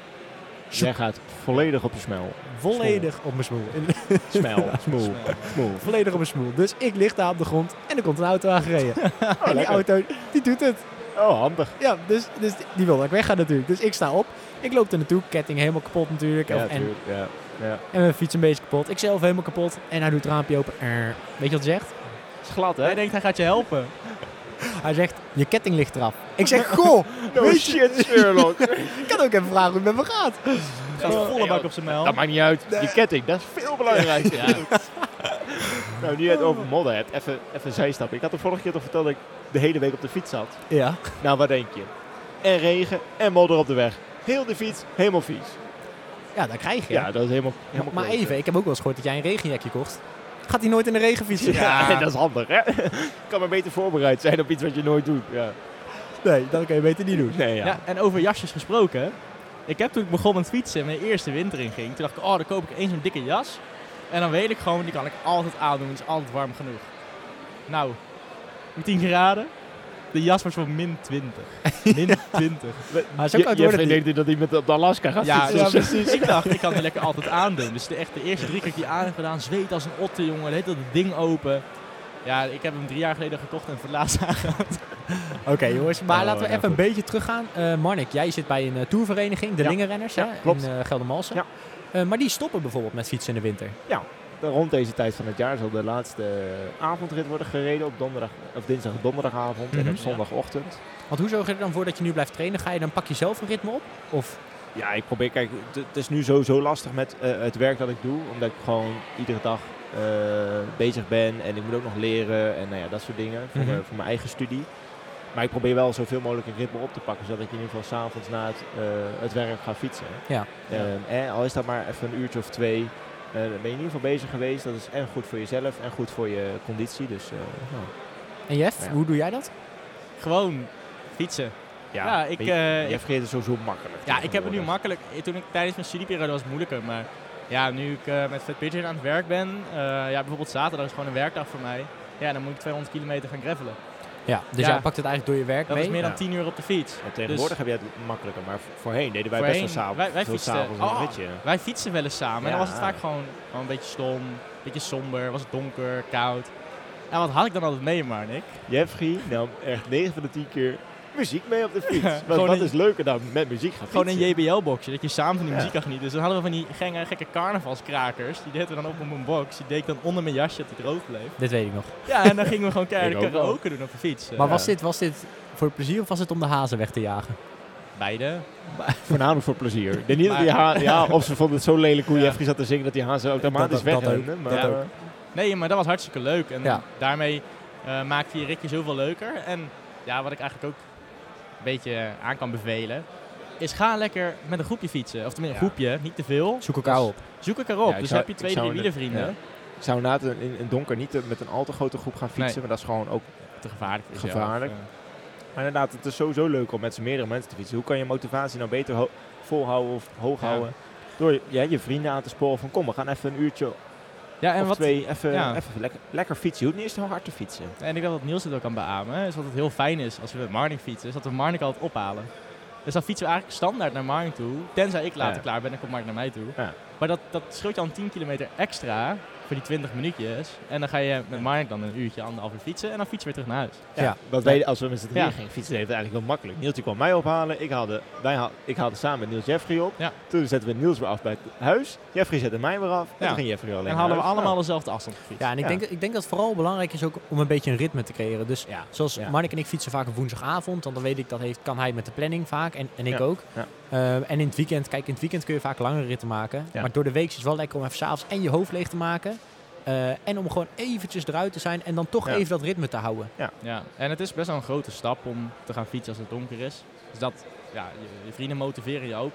Jij gaat volledig op je smel. Volledig op mijn smoel. Smel, smoel, smoel. Volledig op mijn smoel. Dus ik lig daar op de grond en er komt een auto aangereden. en die lekker. auto, die doet het. Oh, handig. Ja, dus, dus die- die wil dat ik wegga natuurlijk. Dus ik sta op. Ik loop er naartoe. Ketting helemaal kapot natuurlijk. Ja, en, tuurlijk. Ja. Ja. en mijn fiets een beetje kapot. Ik zelf helemaal kapot. En hij doet het raampje open. Er. Weet je wat hij zegt? is glad, hè? Hij denkt hij gaat je helpen. Hij zegt, je ketting ligt eraf. Ik zeg, goh, No weet je- shit, Sherlock. ik kan ook even vragen hoe het met me gaat. Gaat Oh, volle bak op zijn mel. dat maakt niet uit. Je ketting, dat is veel belangrijker. Ja. Nou, nu je het over modder hebt, even, even een zijstapje. Ik had de vorige keer toch verteld dat ik de hele week op de fiets zat. Ja. Nou, wat denk je? En regen en modder op de weg. Heel de fiets, helemaal vies. Ja, dat krijg je. Ja, dat is helemaal, helemaal maar even, ik heb ook wel eens gehoord dat jij een regenjakje kocht. Gaat hij nooit in de regen fietsen? Ja, dat is handig, hè? kan maar beter voorbereid zijn op iets wat je nooit doet. Ja. Nee, dat kan je beter niet doen. Nee, ja. Ja, en over jasjes gesproken. Ik heb toen ik begon met fietsen en mijn eerste winter inging, toen dacht ik, oh, dan koop ik eens zo'n dikke jas. En dan weet ik gewoon, die kan ik altijd aandoen, het is altijd warm genoeg. Nou, met 10 graden, de jas was voor min 20. Min 20. Maar zo Je, koud je het denkt dat hij met op de Alaska gaat Ja, fietsen. ja, Dus- precies. Ik dacht, ik kan die lekker altijd aandoen. Dus de, echt de eerste drie keer dat ik die aan heb gedaan, zweet als een otter, jongen. De hele tijd het ding open. Ja, ik heb hem drie jaar geleden gekocht en voor het laatst aangehad. Oké jongens, maar Oh, laten we nou even een beetje teruggaan. Eh Marnik, jij zit bij een eh, tourvereniging, de Ja. Lingenrenners, Ja, hè, klopt. in eh, Geldermalsen. Ja. Maar die stoppen bijvoorbeeld met fietsen in de winter. Rond deze tijd van het jaar zal de laatste avondrit worden gereden op donderdag, of dinsdag donderdagavond en Mhm. op zondagochtend. Want hoe zorg je er dan voor dat je nu blijft trainen? Ga je dan pak je zelf een ritme op? Of Ja, ik probeer, kijk, het- is nu sowieso lastig met het werk dat ik doe, omdat ik gewoon iedere dag bezig ben en ik moet ook nog leren en nou ja, dat soort dingen voor, Mhm. mijn, voor mijn eigen studie. Maar ik probeer wel zoveel mogelijk een ritme op te pakken, zodat ik in ieder geval s'avonds na het, eh, het werk ga fietsen. Ja. Eh, eh, al is dat maar even een uurtje of twee, eh, dan ben je in ieder geval bezig geweest. Dat is en goed voor jezelf en goed voor je conditie. Dus eh, nou, en Jeff, Ja. hoe doe jij dat? Gewoon fietsen. Ja, ik, maar je, eh, je ik- vergeet het sowieso makkelijk. Ja, ik heb het nu makkelijk. Eh, Toen ik tijdens mijn studieperiode was het moeilijker. Maar ja, nu ik eh, met Fat Pigeon aan het werk ben. eh, ja, bijvoorbeeld zaterdag is gewoon een werkdag voor mij. Ja, dan moet ik 200 kilometer gaan gravelen. Ja, dus Ja. jij pakt het eigenlijk door je werk Dat mee. is meer dan Ja. 10 uur op de fiets. En tegenwoordig heb je het makkelijker, maar voorheen deden wij Voorheen, best wel s'avonds. wij- fietsten- een oh. ritje. Wij fietsen wel eens samen en dan was het vaak gewoon, gewoon een beetje stom, een beetje somber, was het donker, koud. En wat had ik dan altijd mee, Marnik? Jeffrey nam echt 9 van de 10 keer muziek mee op de fiets. Wat een- is leuker dan met muziek gaan Gewoon fietsen? een JBL-boxje, dat je samen van die Ja. muziek kan genieten. Dus dan hadden we van die gekke, gekke carnavalskrakers, die deden we dan op op een box. Die deed ik dan onder mijn jasje dat hij droog bleef. Dit weet ik nog. Ja, en dan gingen we gewoon keihard karaoke doen op de fiets. Maar was dit, was dit voor plezier of was het om de hazen weg te jagen? Beide. Voornamelijk voor plezier. Ik denk niet dat die Maar- ha- ja, of ze vonden het zo lelijk hoe Ja. Jeffrey zat te zingen dat die haan ze automatisch Dat- dat- dat wegrenden. ook, Maar. Nee, maar dat was hartstikke leuk. En Ja. daarmee eh maakte je ritje zoveel leuker. En ja, wat ik eigenlijk ook beetje eh, aan kan bevelen, is ga lekker met een groepje fietsen. Of tenminste een Ja. groepje, niet te veel. Zoek elkaar Dus op. Zoek elkaar op. Ja, dus zou- heb je twee, drie wielervrienden. ja. ik zou inderdaad in, in het donker niet met een al te grote groep gaan fietsen, Nee. maar dat is gewoon ook... Te gevaarlijk. Gevaarlijk. Maar inderdaad, het is sowieso leuk om met z'n meerdere mensen te fietsen. Hoe kan je motivatie nou beter ho- volhouden of hoog houden? Door ja, je vrienden aan te sporen van kom, we gaan even een uurtje Ja, en of wat, twee even, ja. even lekker, lekker fietsen. Je hoeft niet eens heel hard te fietsen. En ik denk dat Niels het ook kan beamen. Is wat het heel fijn is als we met Marnik fietsen, is dat we Marnik altijd ophalen. Dus dan fietsen we eigenlijk standaard naar Marnik toe. Tenzij ik later Ja. klaar ben, dan komt Marnik naar mij toe. Ja. Maar dat, dat scheelt je al 10 kilometer extra voor die 20 minuutjes. En dan ga je met Marnik dan een uurtje, anderhalf uur fietsen. En dan fietsen we weer terug naar huis. Ja, Ja. Want wij, als we met z'n drieën Ja. gingen fietsen, deed het eigenlijk wel makkelijk. Niels kwam mij ophalen, ik haalde, wij haal, ik haalde samen met Niels Jeffrey op. Ja. Toen zetten we Niels weer af bij het huis. Jeffrey zette mij weer af. En Ja. toen ging Jeffrey alleen En hadden we allemaal dezelfde afstand gefietst. Ja, en ik, Ja. Denk, ik denk dat het vooral belangrijk is ook om een beetje een ritme te creëren. Dus Ja. zoals Ja. Marnik en ik fietsen vaak op woensdagavond. Want dan weet ik dat heeft, kan hij met de planning vaak. En, en ik Ja. ook. Ja. Eh, en in het weekend, kijk, in het weekend kun je vaak langere ritten maken. Ja. Maar door de week is het wel lekker om even s'avonds en je hoofd leeg te maken. Eh, en om gewoon eventjes eruit te zijn en dan toch Ja. even dat ritme te houden. Ja, en het is best wel een grote stap om te gaan fietsen als het donker is. Dus dat, ja, je, je vrienden motiveren je ook.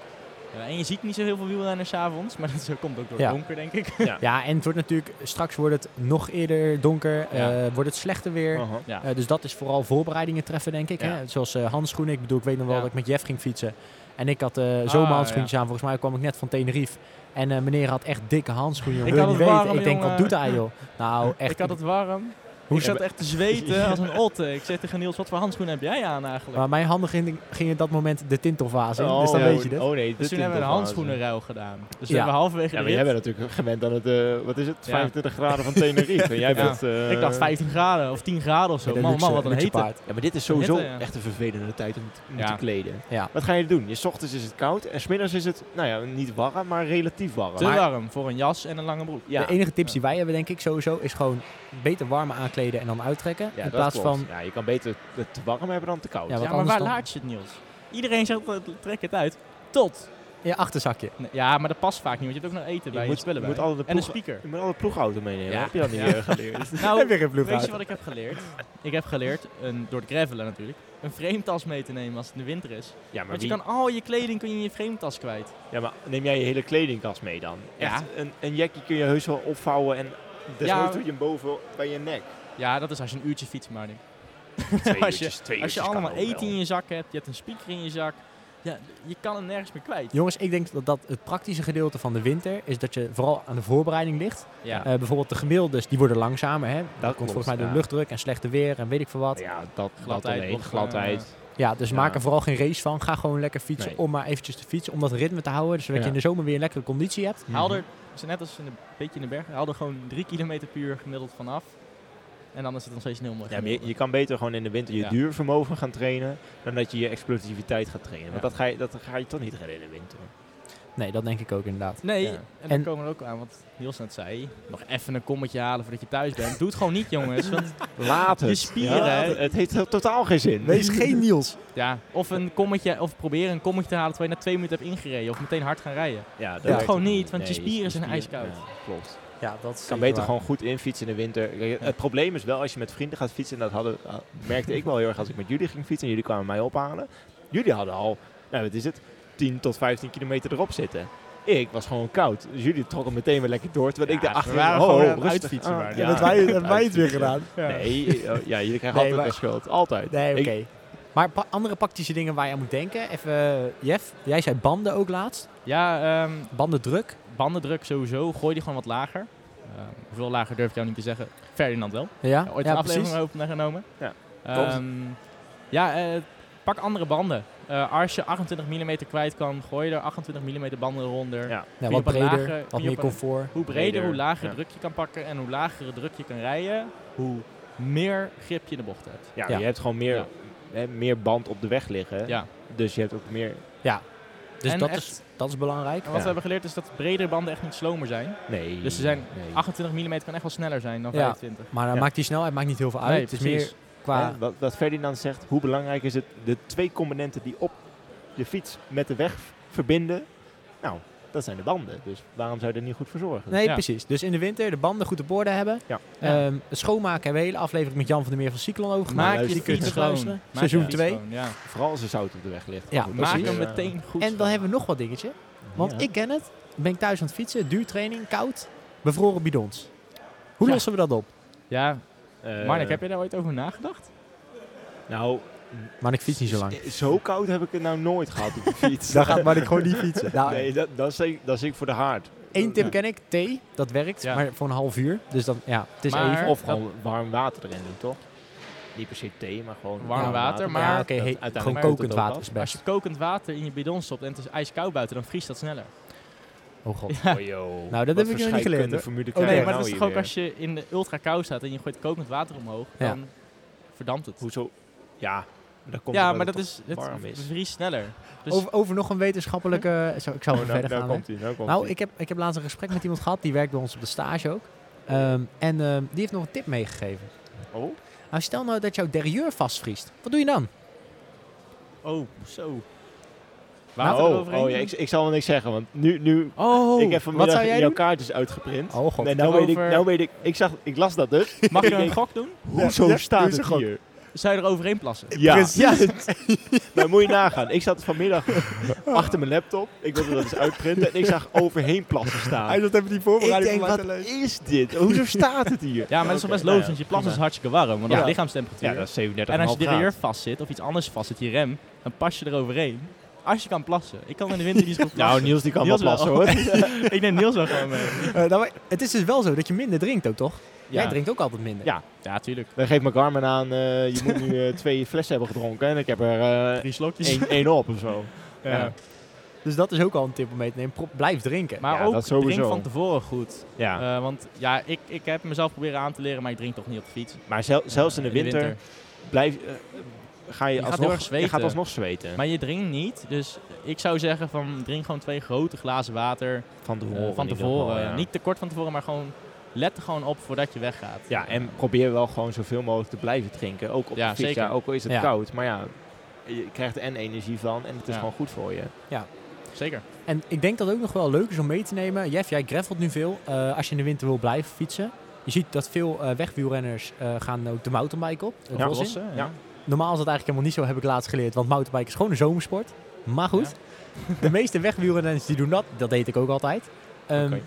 Ja, en je ziet niet zo heel veel wielrenners 's avonds, maar dat komt ook door Ja. het donker, denk ik. Ja, en het wordt natuurlijk, straks wordt het nog eerder donker, Ja. eh, wordt het slechter weer. Ja. Eh, dus dat is vooral voorbereidingen treffen, denk ik. Ja. Hè? Zoals eh, handschoenen. Ik bedoel, ik weet nog wel Ja. dat ik met Jeff ging fietsen. En ik had eh Ah, zomerhandschoentjes aan. Volgens mij kwam ik net van Tenerife. En eh, meneer had echt dikke handschoenen. Ik Wil je had niet het weten. warm, ik denk, jongen. wat doet hij joh? Nou, echt. ik had het warm. Hoe ik zat echt te zweten als een otte. Ik zeg tegen Niels, wat voor handschoenen heb jij aan eigenlijk? Maar mijn handen gingen, gingen dat moment de tintelfase in. Oh, dus dan ja, weet je. Oh nee, dus toen hebben we een handschoenenruil gedaan. Dus we hebben halverwege Ja, maar jij bent natuurlijk gewend aan het, eh, wat is het, Ja. 25 graden van Tenerife. En jij Ja. bent... eh, Ik dacht 15 graden of 10 graden of zo. Man, luxe- man, wat een hete. paard. Ja, maar dit is sowieso Hitte, ja. echt een vervelende tijd om te om Ja. te kleden. Ja. Wat ga je doen? Je 's ochtends is het koud en smiddags is het, nou ja, niet warm, maar relatief warm. Te warm voor een jas en een lange broek. De enige tips die wij hebben, denk ik, sowieso, is gewoon beter warm aankleden en dan uittrekken. ja, in plaats klopt. van. Ja, je kan beter het te warm hebben dan te koud. Ja, maar waar dan- laat je het, Niels? Iedereen zegt, eh, trek het uit. Tot. In je achterzakje. Ja, maar dat past vaak niet, want je hebt ook nog eten bij je, moet, spullen je bij. moet altijd de en een speaker. je moet de ploegauto meenemen. Ja. Heb je dat niet Ja. meer geleerd? Nou, Heb je geen weet je wat ik heb geleerd? Ik heb geleerd, een, door het gravelen natuurlijk, een frametas mee te nemen als het in de winter is. Ja, maar, Want je wie- kan al je kleding kun je in je frametas kwijt. ja, maar neem jij je hele kledingkast mee dan? Ja. Echt, een, een jackie kun je heus wel opvouwen en desnoods Ja. doe je hem boven bij je nek. Ja, dat is als je een uurtje fietst, maar niet. Twee Als je- uurtjes, twee Als je allemaal eten in je zak hebt, je hebt een speaker in je zak, ja, je kan hem nergens meer kwijt. Jongens, ik denk dat, dat het praktische gedeelte van de winter is dat je vooral aan de voorbereiding ligt. Ja. Eh, bijvoorbeeld de gemiddeldes, die worden langzamer. Hè? Dat komt volgens mij door ja. luchtdruk en slechte weer en weet ik veel wat. Ja, dat, dat Gladheid alleen. wordt, eh, Gladheid. Ja, dus Ja. maak er vooral geen race van. Ga gewoon lekker fietsen Nee. om maar eventjes te fietsen. Om dat ritme te houden. Zodat Ja. je in de zomer weer een lekkere conditie hebt. Haal er, net als in een beetje in de bergen, haal er gewoon drie kilometer per uur gemiddeld vanaf. En dan is het nog steeds heel mooi. Ja, maar je, kan beter gewoon in de winter je Ja. duurvermogen gaan trainen dan dat je je explosiviteit gaat trainen. Want Ja. dat ga, je, dat ga je toch niet redden in de winter. Nee, dat denk ik ook inderdaad. Nee, Ja. en dan En- komen we er ook aan wat Niels net zei. Nog even een kommetje halen voordat je thuis bent. Doe het gewoon niet, jongens. Want, Laat Je het. spieren, Ja, hè. het heeft totaal geen zin. Wees geen Niels. ja, of een kommetje, of proberen een kommetje te halen terwijl je na twee minuten hebt ingereden. Of meteen hard gaan rijden. Ja, dat werkt Gewoon niet, want je spieren je zijn ijskoud. Ja, klopt. Ja, dat Je kan beter gewoon goed infietsen in de winter. Ja. Het probleem is wel als je met vrienden gaat fietsen. En dat hadden, ah, merkte ik wel heel erg als ik met jullie ging fietsen. En jullie kwamen mij ophalen. Jullie hadden al, nou wat is het, 10 tot 15 kilometer erop zitten. Ik was gewoon koud. Dus jullie trokken meteen weer lekker door. Terwijl ik Ja, daarachter waren oh, gewoon uitfietsen maar. Ja, hebben wij, hebben wij het weer gedaan? Nee, oh, ja, jullie krijgen Nee, altijd maar- de schuld. Altijd. Nee, oké. Maar pa- andere praktische dingen waar je aan moet denken. Even, eh, Jeff, jij zei banden ook laatst. Ja, ehm Bandendruk. bandendruk sowieso. Gooi die gewoon wat lager. Eh, hoeveel lager durf ik jou niet te zeggen. Ferdinand wel. Ja, Ooit ja een aflevering over genomen. Ja, Ehm, ja, eh, pak andere banden. Eh, als je 28 mm kwijt kan, gooi je er 28 mm banden eronder. Ja. Ja, wat breder, lage- kun wat je meer een- comfort. Hoe breder, Breder, hoe lager ja. druk je kan pakken en hoe lagere druk je kan rijden, hoe meer grip je in de bocht hebt. Ja, Ja. je hebt gewoon meer, Ja. hè, meer band op de weg liggen. Ja. Dus je hebt ook meer... Dus En dat, echt- is, dat is belangrijk. En wat Ja. we hebben geleerd is dat bredere banden echt niet slomer zijn. Nee. Dus ze zijn nee. 28 mm kan echt wel sneller zijn dan Ja. 25. Maar dan Ja. maakt die snelheid maakt niet heel veel uit. Nee, het is precies. meer qua... Hè, wat, wat Ferdinand zegt, hoe belangrijk is het de twee componenten die op de fiets met de weg verbinden? Nou, dat zijn de banden. Dus waarom zou je er niet goed voor zorgen? Nee, Ja. precies. Dus in de winter de banden goed op orde hebben. Ja. Ehm, het schoonmaken hebben we een hele aflevering met Jan van der Meer van Cyclon over gemaakt. Maak je die kun je fiets terug schoon. luisteren. Maak je Seizoen fiets 2. schoon, Ja. Vooral als er zout op de weg ligt. Ja, Goed, precies. Maak is, hem eh, meteen goed En dan hebben we nog wat dingetje. Want Ja. ik ken het. Ben ik thuis aan het fietsen, duurtraining, koud, bevroren bidons. Hoe Ja. lossen we dat op? Ja, eh, Marnik, heb je daar ooit over nagedacht? Nou, Maar ik fiets niet zo lang. Zo koud heb ik het nou nooit gehad op de fiets. Dan gaat Marnik gewoon niet fietsen. Nou, Nee, dat, dat, is ik, dat is ik voor de haard. Eén tip ken ik, thee, dat werkt, Ja. maar voor een half uur. Dus dan, ja, het is Maar- even. Of dat- gewoon warm water erin doen, toch? Niet per se thee, maar gewoon Warm water, maar- ja, oké, dat he- uiteindelijk gewoon kokend water is Als best. je kokend water in je bidon stopt en het is ijskoud buiten, dan vriest dat sneller. Oh god. Ja. Oh. Nou, dat Wat heb ik nog niet geleerd, scheikunde hoor. formule Oh, nee, maar nou dat is toch ook als je in de ultra kou staat en je gooit kokend water omhoog, Ja. dan verdampt het. Hoezo? Ja, dat komt ja, maar het dat is, het warm is. bevriest sneller. Dus Over, over nog een wetenschappelijke... Zo, ik zal Oh, even nou, verder nou gaan. komt nou komt Nou, ik heb, ik heb laatst een gesprek met iemand gehad, die werkt bij ons op de stage ook. Ehm, en ehm, die heeft nog een tip meegegeven. Oh? Nou, stel nou dat jouw derailleur vastvriest. Wat doe je dan? Oh, zo. Nou, Water oh, eroverheen oh ja, ik, ik zal wel niks zeggen, want nu, nu Oh, ik heb wat vanmiddag zou jij jouw doen? kaartjes uitgeprint. Oh god. nee, nou weet, ik, nou weet ik, ik, zag, ik las dat dus. Mag je Ik een denk, gok doen? Hoezo Ja, staat het gok. hier? Zou je er overheen plassen? Ja, Precies. nou moet je nagaan. Ik zat vanmiddag achter mijn laptop. Ik wilde dat eens uitprinten. En ik zag overheen plassen staan. Hij zat even die Ik voorbereiding denk, van wat lezen. is dit? Hoezo staat het hier? Ja, maar dat is wel best logisch, want je plas is hartstikke warm, want dat is lichaamstemperatuur. Ja, dat is 37,5 en als je graden. derailleur vast zit, of iets anders vast zit, je rem, dan pas je eroverheen. Als je kan plassen. Ik kan in de winter niet zo goed plassen. Nou, Niels die kan Niels wel plassen hoor. ik neem Niels wel gewoon mee. Eh, nou, maar het is dus wel zo dat je minder drinkt ook, toch? Ja. Jij drinkt ook altijd minder. Ja. Ja, tuurlijk. Dan geeft mijn Garmin aan, eh, je moet nu eh, twee flessen hebben gedronken. En ik heb er eh, Drie slokjes. één, één op of zo. Ja. Ja. Dus dat is ook al een tip om mee te nemen. Pro- blijf drinken. Maar Ja, ook dat sowieso. drink van tevoren goed. Ja. Eh, want ja, ik, ik heb mezelf proberen aan te leren, maar ik drink toch niet op de fiets. maar zel- zelfs in de Eh, winter, blijf, ga je, Je gaat alsnog, heel erg zweten. Je gaat alsnog zweten. Maar je drinkt niet, dus ik zou zeggen van drink gewoon twee grote glazen water van eh, tevoren. van tevoren. geval, ja. Niet te kort van tevoren, maar gewoon let er gewoon op voordat je weggaat. Ja, en probeer wel gewoon zoveel mogelijk te blijven drinken. Ook op Ja, de fiets, ja, ook al is het Ja. koud. Maar ja, je krijgt er en energie van en het is Ja. gewoon goed voor je. Zeker. En ik denk dat het ook nog wel leuk is om mee te nemen. Jeff, jij gravelt nu veel. eh, als je in de winter wil blijven fietsen. Je ziet dat veel eh, wegwielrenners eh, gaan ook de mountainbike op. Ja, ja. Ja. Normaal is dat eigenlijk helemaal niet zo, heb ik laatst geleerd. Want mountainbike is gewoon een zomersport. Maar goed, de meeste wegwielrenners die doen dat. Dat deed ik ook altijd. Ehm, Oké.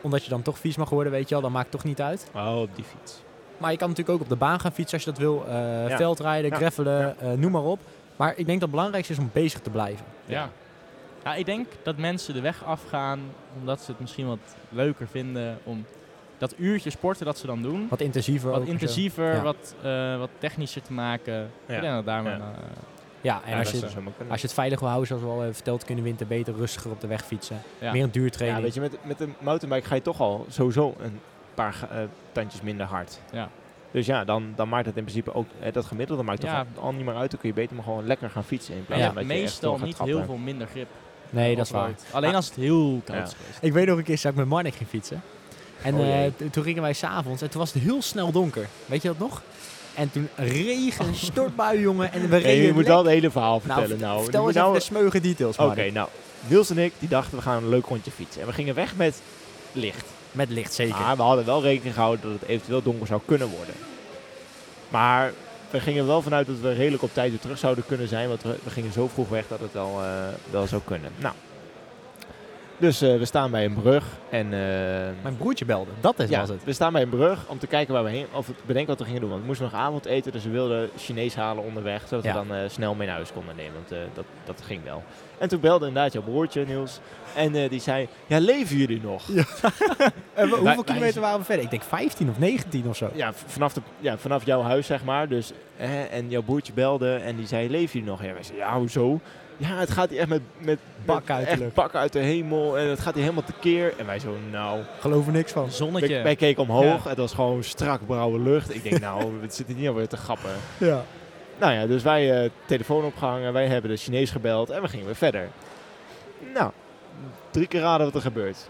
Omdat je dan toch vies mag worden, weet je wel. Dat maakt toch niet uit. Oh, op die fiets. Maar je kan natuurlijk ook op de baan gaan fietsen als je dat wil. eh, Ja. Veldrijden, Ja. gravelen, eh, noem maar op. Maar ik denk dat het belangrijkste is om bezig te blijven. Ja. ja, ik denk dat mensen de weg afgaan omdat ze het misschien wat leuker vinden om dat uurtje sporten dat ze dan doen. Wat intensiever Wat intensiever, Ja. wat, eh, wat technischer te maken. Ja. Ik denk dat daar maar, Ja. eh, Ja, en Ja, als, je, kunnen. als je het veilig wil houden, zoals we al hebben verteld, kun je in de winter beter rustiger op de weg fietsen. Ja. Meer een ja, duurtraining. weet je, met, met een mountainbike ga je toch al sowieso een paar eh, tandjes minder hard. Ja. Dus ja, dan, dan maakt het in principe ook, eh, dat gemiddelde maakt Ja. toch al niet meer uit. Dan kun je beter maar gewoon lekker gaan fietsen in plaats ja, van dat je echt meestal niet trappen. heel veel minder grip. nee, dat is waar. Alleen als het heel koud Ja. is. Ik weet nog een keer dat ik met Marnik ging fietsen. En Oh eh, toen gingen wij s'avonds en toen was het heel snel donker. Weet je dat nog? En toen regen, stortbui, jongen. En we reden je moet wel het hele verhaal Nou, vertellen. Nou, Vertel Je eens nou de smeuige details, Oké, nou, Niels en ik die dachten we gaan een leuk rondje fietsen. En we gingen weg met licht. Met licht, zeker. Maar we hadden wel rekening gehouden dat het eventueel donker zou kunnen worden. Maar we gingen wel vanuit dat we redelijk op tijd weer terug zouden kunnen zijn. Want we, we gingen zo vroeg weg dat het wel, eh, wel zou kunnen. Nou. Dus eh, we staan bij een brug. En, eh, Mijn broertje belde, dat is, ja, was het. we staan bij een brug om te kijken waar we heen, of bedenken wat we gingen doen. Want we moesten nog avondeten, dus we wilden Chinees halen onderweg, zodat Ja. we dan eh, snel mee naar huis konden nemen. Want dat dat ging wel. En toen belde inderdaad jouw broertje, Niels. En die zei, ja, leven jullie nog? En we- hoeveel kilometer waren we verder? Ik denk 15 of 19 of zo. Ja, vanaf, de, ja, vanaf jouw huis, zeg maar. Dus, hè, en jouw broertje belde en die zei, leven jullie nog? Ja, wij zeiden, ja, hoezo? Ja, het gaat hier echt met, met Bakken met uit de echt lucht. bakken uit de hemel. En het gaat hier helemaal tekeer. En wij zo, nou... Geloof er niks van. Zonnetje. Wij, wij keken omhoog. Ja. Het was gewoon strak blauwe lucht. Ik denk, nou, we zitten niet alweer te grappen. Ja. Nou ja, dus wij eh, telefoon opgehangen. Wij hebben de Chinees gebeld. En we gingen weer verder. Nou, drie keer raden wat er gebeurt.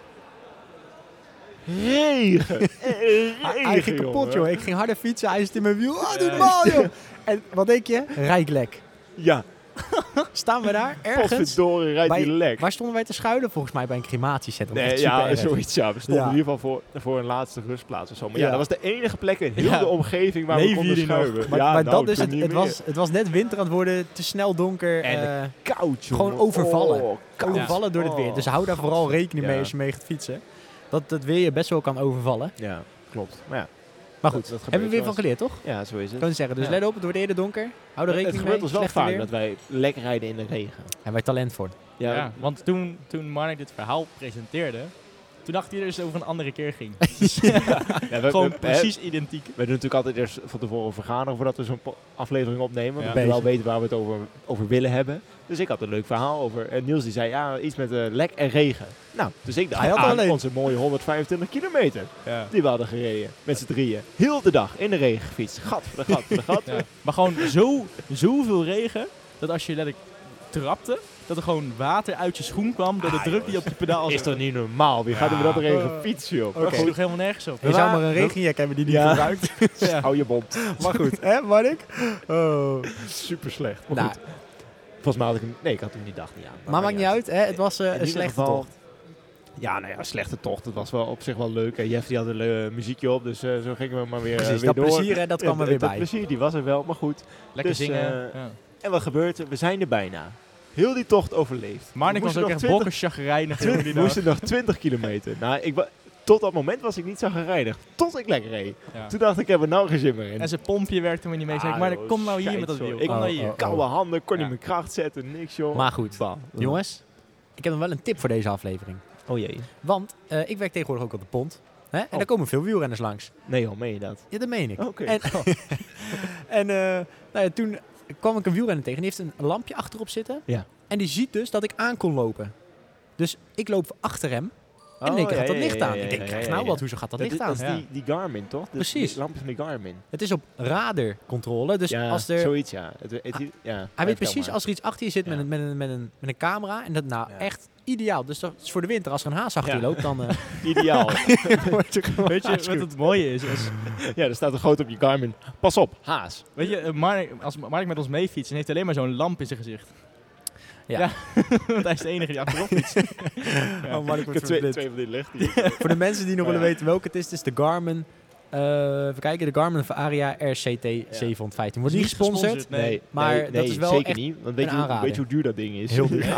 Regen. Hij, Regen, hij ging kapot, jongen. joh. Ik ging harder fietsen, hij zit in mijn wiel. Oh, doe normaal, joh. En wat denk je? Rijklek. Ja, Staan we daar ergens? potverdorie, rijdt Bij- die lek. Waar stonden wij te schuilen? Volgens mij bij een crematiecentrum. Nee, ja, zoiets. Ja. We stonden Ja. in ieder geval voor, voor een laatste rustplaats of zo. Maar ja, Ja. dat was de enige plek in heel de omgeving waar we konden schuiven. Maar, nou, dat is toen het. Het was, het was net winter aan het worden, te snel donker. En eh, koud, gewoon overvallen. Oh, koud. overvallen door het weer. Dus hou daar vooral rekening mee als je mee gaat fietsen. Dat het weer je best wel kan overvallen. Ja, klopt. Maar ja, Maar Dat- goed, dat gebeurt hebben we weer van geleerd, toch? ja zo is het. Kan je zeggen. Dus Ja. let op, het wordt eerder donker. Hou er het rekening gebeurt mee. ons wel Slechte vaak weer. dat wij lekker rijden in de regen. Hebben wij talent voor. Ja, Ja, want toen, toen Marnik dit verhaal presenteerde, toen dacht hij dus over een andere keer ging. ja, we, Gewoon we- precies identiek. we doen natuurlijk altijd eerst van tevoren vergaderen voordat we zo'n aflevering opnemen. Ja. We wel Bezig. weten waar we het over, over willen hebben. Dus ik had een leuk verhaal over. En Niels die zei ja, iets met eh, lek en regen. Nou, dus ik dacht Hij had aan alleen. onze mooie 125 kilometer Ja. die we hadden gereden. Met z'n drieën. Heel de dag in de regen gefietst. Gat voor de gat voor de gat. Maar gewoon zo, zoveel regen, dat als je letterlijk trapte, dat er gewoon water uit je schoen kwam door de Ah, druk die op je pedaal Is zat. toch niet normaal? Wie gaat er met dat regen fietsen, joh? Oké. Dat sloeg helemaal nergens op. Je zou maar een regenjack hebben die niet Ja. gebruikt. Ja. Hou je mond. maar goed, hè, Mark? Oh. Super slecht. Maar Nou, goed. Volgens mij had ik hem... Nee, ik had hem die dag niet aan. maar maakt niet uit, hè? Het was eh, een slechte geval- tocht. Ja, nou ja, slechte tocht. Het was wel op zich wel leuk. En Jeff die had een eh, muziekje op, dus eh, zo gingen we maar weer, Precies, weer dat door. plezier, hè, dat kwam er weer dat bij. plezier, die was er wel, maar goed. Lekker Dus, zingen. ja. En wat gebeurt er? We zijn er bijna. Heel die tocht overleefd. Marnik We was ook echt bokken chagrijnig. We moesten nog 20 kilometer. Nou, ik tot dat moment was ik niet zo gereinigd. Tot ik lekker reed. Ja. Toen dacht ik, ik heb er nou geen zin meer in. En zijn pompje werkte me niet mee. Zei ik, Ah, maar joh, kom nou hier met dat wiel. Ik- Kom Oh, hier. oh. Koude handen, kon niet Ja. mijn kracht zetten, niks joh. Maar goed, Bah. jongens, ik heb nog wel een tip voor deze aflevering. Oh jee. Want eh, ik werk tegenwoordig ook op de pont. Hè? En Oh. daar komen veel wielrenners langs. Nee joh, meen je dat? Ja, dat meen ik. Oké. En, en eh, nou ja, toen kwam ik een wielrenner tegen. Die heeft een lampje achterop zitten. Ja. En die ziet dus dat ik aan kon lopen. Dus ik loop achter hem. En in Oh, één keer ja, gaat dat licht aan. Ik denk, krijg nou wat, hoezo gaat dat Dat licht aan? dat is die, die Garmin, toch? Dus Precies. Die lampjes van die Garmin. Het is op radarcontrole. Dus ja, als er, zoiets ja. Het, ja. hij weet precies als er iets achter je zit met, een, met, een, met, een, met een camera. En dat nou echt ideaal. Dus dat is voor de winter. Als er een haas achter Ja. je loopt, dan eh, Ideaal. Weet je wat het mooie is? is ja, er staat er groot op je Garmin. Pas op, haas. weet je, eh, Marnik, als Marnik met ons meefietst, dan heeft hij alleen maar zo'n lamp in zijn gezicht. Ja. Want hij is de enige die achterop fietst. Oh, Mark Ik wordt heb twee, van die lichten. Voor de mensen die nog Oh, willen ja. weten welke het is, het is de Garmin. Eh even kijken, de Garmin Varia RCT 715. Wordt niet gesponsord. Nee. Maar nee, dat is wel zeker echt niet. Want weet een je, hoe, aanrader. weet je hoe duur dat ding is? Heel duur.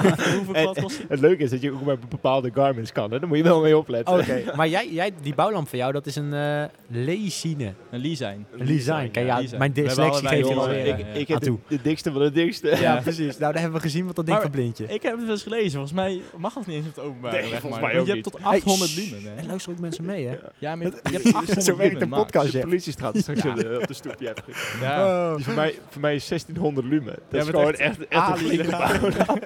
En-? Het leuke is dat je ook met bepaalde Garmin's kan. Hè? Daar moet je wel mee opletten. Oké, maar jij, jij, die bouwlamp van jou, dat is een eh Leasine. Een Leasine. Een Design. Kijk, ja, mijn We dyslexie geeft alweer ik, ja, eh, ik heb de, dikste van de dikste. Ja, precies. Nou, daar hebben we gezien wat dat ding je. Ik heb het wel eens gelezen. Volgens mij mag het niet eens op het openbaar. Nee, volgens maar. mij ook je hebt tot 800 Hey, lumen. En Hè? luister ook mensen mee, hè? Ja, maar je hebt, je hebt 800 Lumen, een podcast, De ja. politie staat straks op de, op de stoep. Ja, Ja. Oh. die voor, mij, voor mij is 1600 lumen. Dat Ja, is gewoon echt echt, echt een.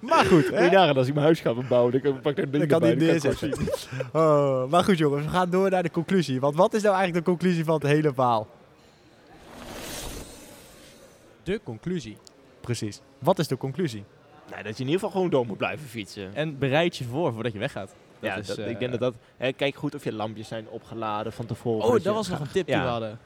Maar goed, je nagaan als ik mijn huis ga bebouwen, dan pak ik een ding Dan kan erbij, dan gewoon zien. Oh, maar goed jongens, we gaan door naar de conclusie. Want wat is nou eigenlijk de conclusie van het hele verhaal? De conclusie. Precies. Wat is de conclusie? Nee, dat je in ieder geval gewoon door moet blijven fietsen. En bereid je voor voordat je weggaat. Dat ja, is, dat, eh, ik denk dat dat... Kijk goed of je lampjes zijn opgeladen van tevoren. Oh, dat je was nog een tip die we hadden.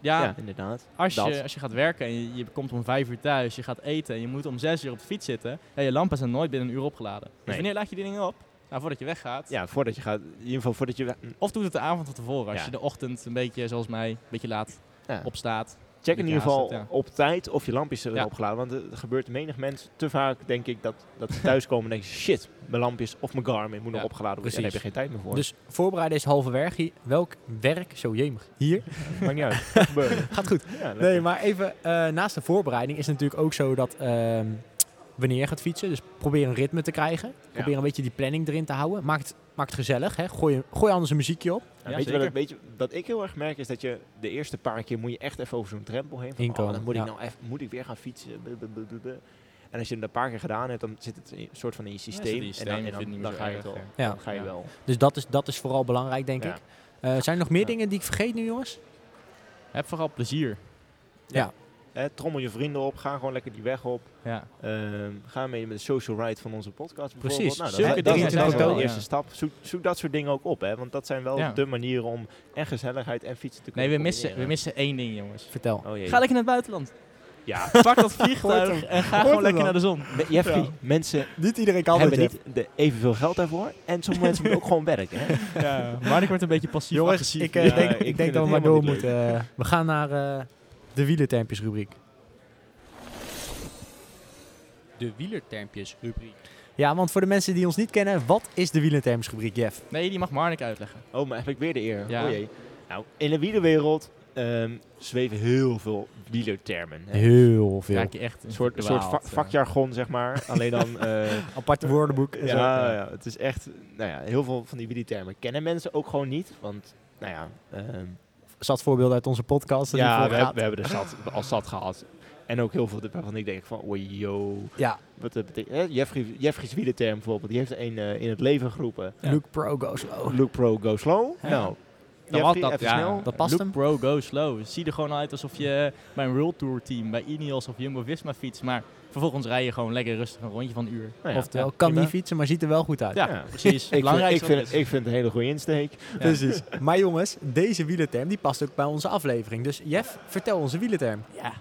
Ja, Ja, inderdaad. als, dat. je, als je gaat werken en je, je komt om vijf uur thuis, je gaat eten en je moet om zes uur op de fiets zitten, ja, je lampen zijn nooit binnen een uur opgeladen. Dus Nee. wanneer laat je die dingen op? Nou, voordat je weggaat. Ja, voordat je gaat... In ieder geval voordat je... Of doe het de avond van tevoren, als Ja. je de ochtend een beetje, zoals mij, een beetje laat opstaat. Check in ieder geval op tijd of je lampjes zijn Ja. opgeladen. Want er gebeurt menig mensen te vaak, denk ik, dat, dat ze thuiskomen en denken... Shit, mijn lampjes of mijn Garmin moet nog Ja, opgeladen worden. En daar heb je geen tijd meer voor. Dus voorbereiden is halve werk. Hier- Welk werk? Zo jemig. Hier. maakt niet uit. Gaat goed. Nee, maar even eh, naast de voorbereiding is het natuurlijk ook zo dat ehm, wanneer je gaat fietsen. Dus probeer een ritme te krijgen. Probeer een beetje die planning erin te houden. Maak het, maak het gezellig. Hè. Gooi, gooi anders een muziekje op. Ja, Ja, weet, je wat, weet je wat ik heel erg merk is dat je de eerste paar keer moet je echt even over zo'n drempel heen. Van, Inkomen, oh, dan moet ja. ik nou even, moet ik weer gaan fietsen. En als je het een paar keer gedaan hebt, dan zit het in- een soort van in je systeem. en dan, en ga je wel. ja. Dan ga je Ja. wel. Dus dat is, dat is vooral belangrijk, denk Ja. ik. Eh, zijn er nog meer Ja. dingen die ik vergeet nu, jongens? Heb vooral plezier. Hè, trommel je vrienden op, ga gewoon lekker die weg op. Ja. Ehm, ga mee met de social ride van onze podcast bijvoorbeeld. Precies. Nou, dat, Zulke dat, dat dingen is zijn wel wel, de ja. eerste stap. Zoek, zoek dat soort dingen ook op, hè, want dat zijn wel Ja. de manieren om en gezelligheid en fietsen te kunnen Nee, we missen, we missen één ding, jongens. Vertel. Oh. Ga lekker naar het buitenland. Ja, Pak dat vliegtuig en ga gewoon lekker naar de zon. Me- Jeffrey, mensen Niet iedereen kan hebben niet de, evenveel geld daarvoor. En sommige mensen moeten ook gewoon werken. Hè? Ja, maar ik word een beetje passief Jongens, agressief. ik, eh, Ja, denk, ik denk dat we maar door moeten. Eh, we gaan naar eh, de wielertermpjes rubriek. De wielertermpjes rubriek. Ja, want voor de mensen die ons niet kennen, wat is de wielertermpjes rubriek, Jeff? Nee, die mag Marnik uitleggen. Oh, maar heb ik weer de eer. Ja. Oh jee. Nou, in de wielerwereld ehm, zweven heel veel wielertermen. hè. Heel veel. Raak je echt Een soort, een soort va- vakjargon, zeg maar. Alleen dan... eh, Aparte woordenboek. en zo. ja, ja, het is echt... Nou ja, heel veel van die wielertermen kennen mensen ook gewoon niet. Want, nou ja... ehm, Zat voorbeeld uit onze podcast. die ja, we, gaat. hebben- we hebben er zat, al zat gehad. En ook heel veel waarvan ik denk van... Oei, yo. Ja, Wat dat betekent... hè, Jeffrey, Jeffrey's wielerterm bijvoorbeeld. Die heeft er een eh, in het leven geroepen. Ja. Luke Pro go slow. Look pro, go slow. Ja. Nou, Dan was dat, ja. snel. Dat past Look hem. pro, go slow. Het ziet er gewoon uit alsof je bij een World Tour team, bij Ineos of Jumbo-Visma fietst. Maar vervolgens rij je gewoon lekker rustig een rondje van een uur. Nou ja, Oftewel, ja, kan prima. niet fietsen, maar ziet er wel goed uit. Ja, Ja. precies. Ik vind, Belangrijk ik, vind, ik vind het een hele goede insteek. Precies. Maar jongens, deze wielerterm die past ook bij onze aflevering. Dus Jeff, vertel onze wielerterm. Ja.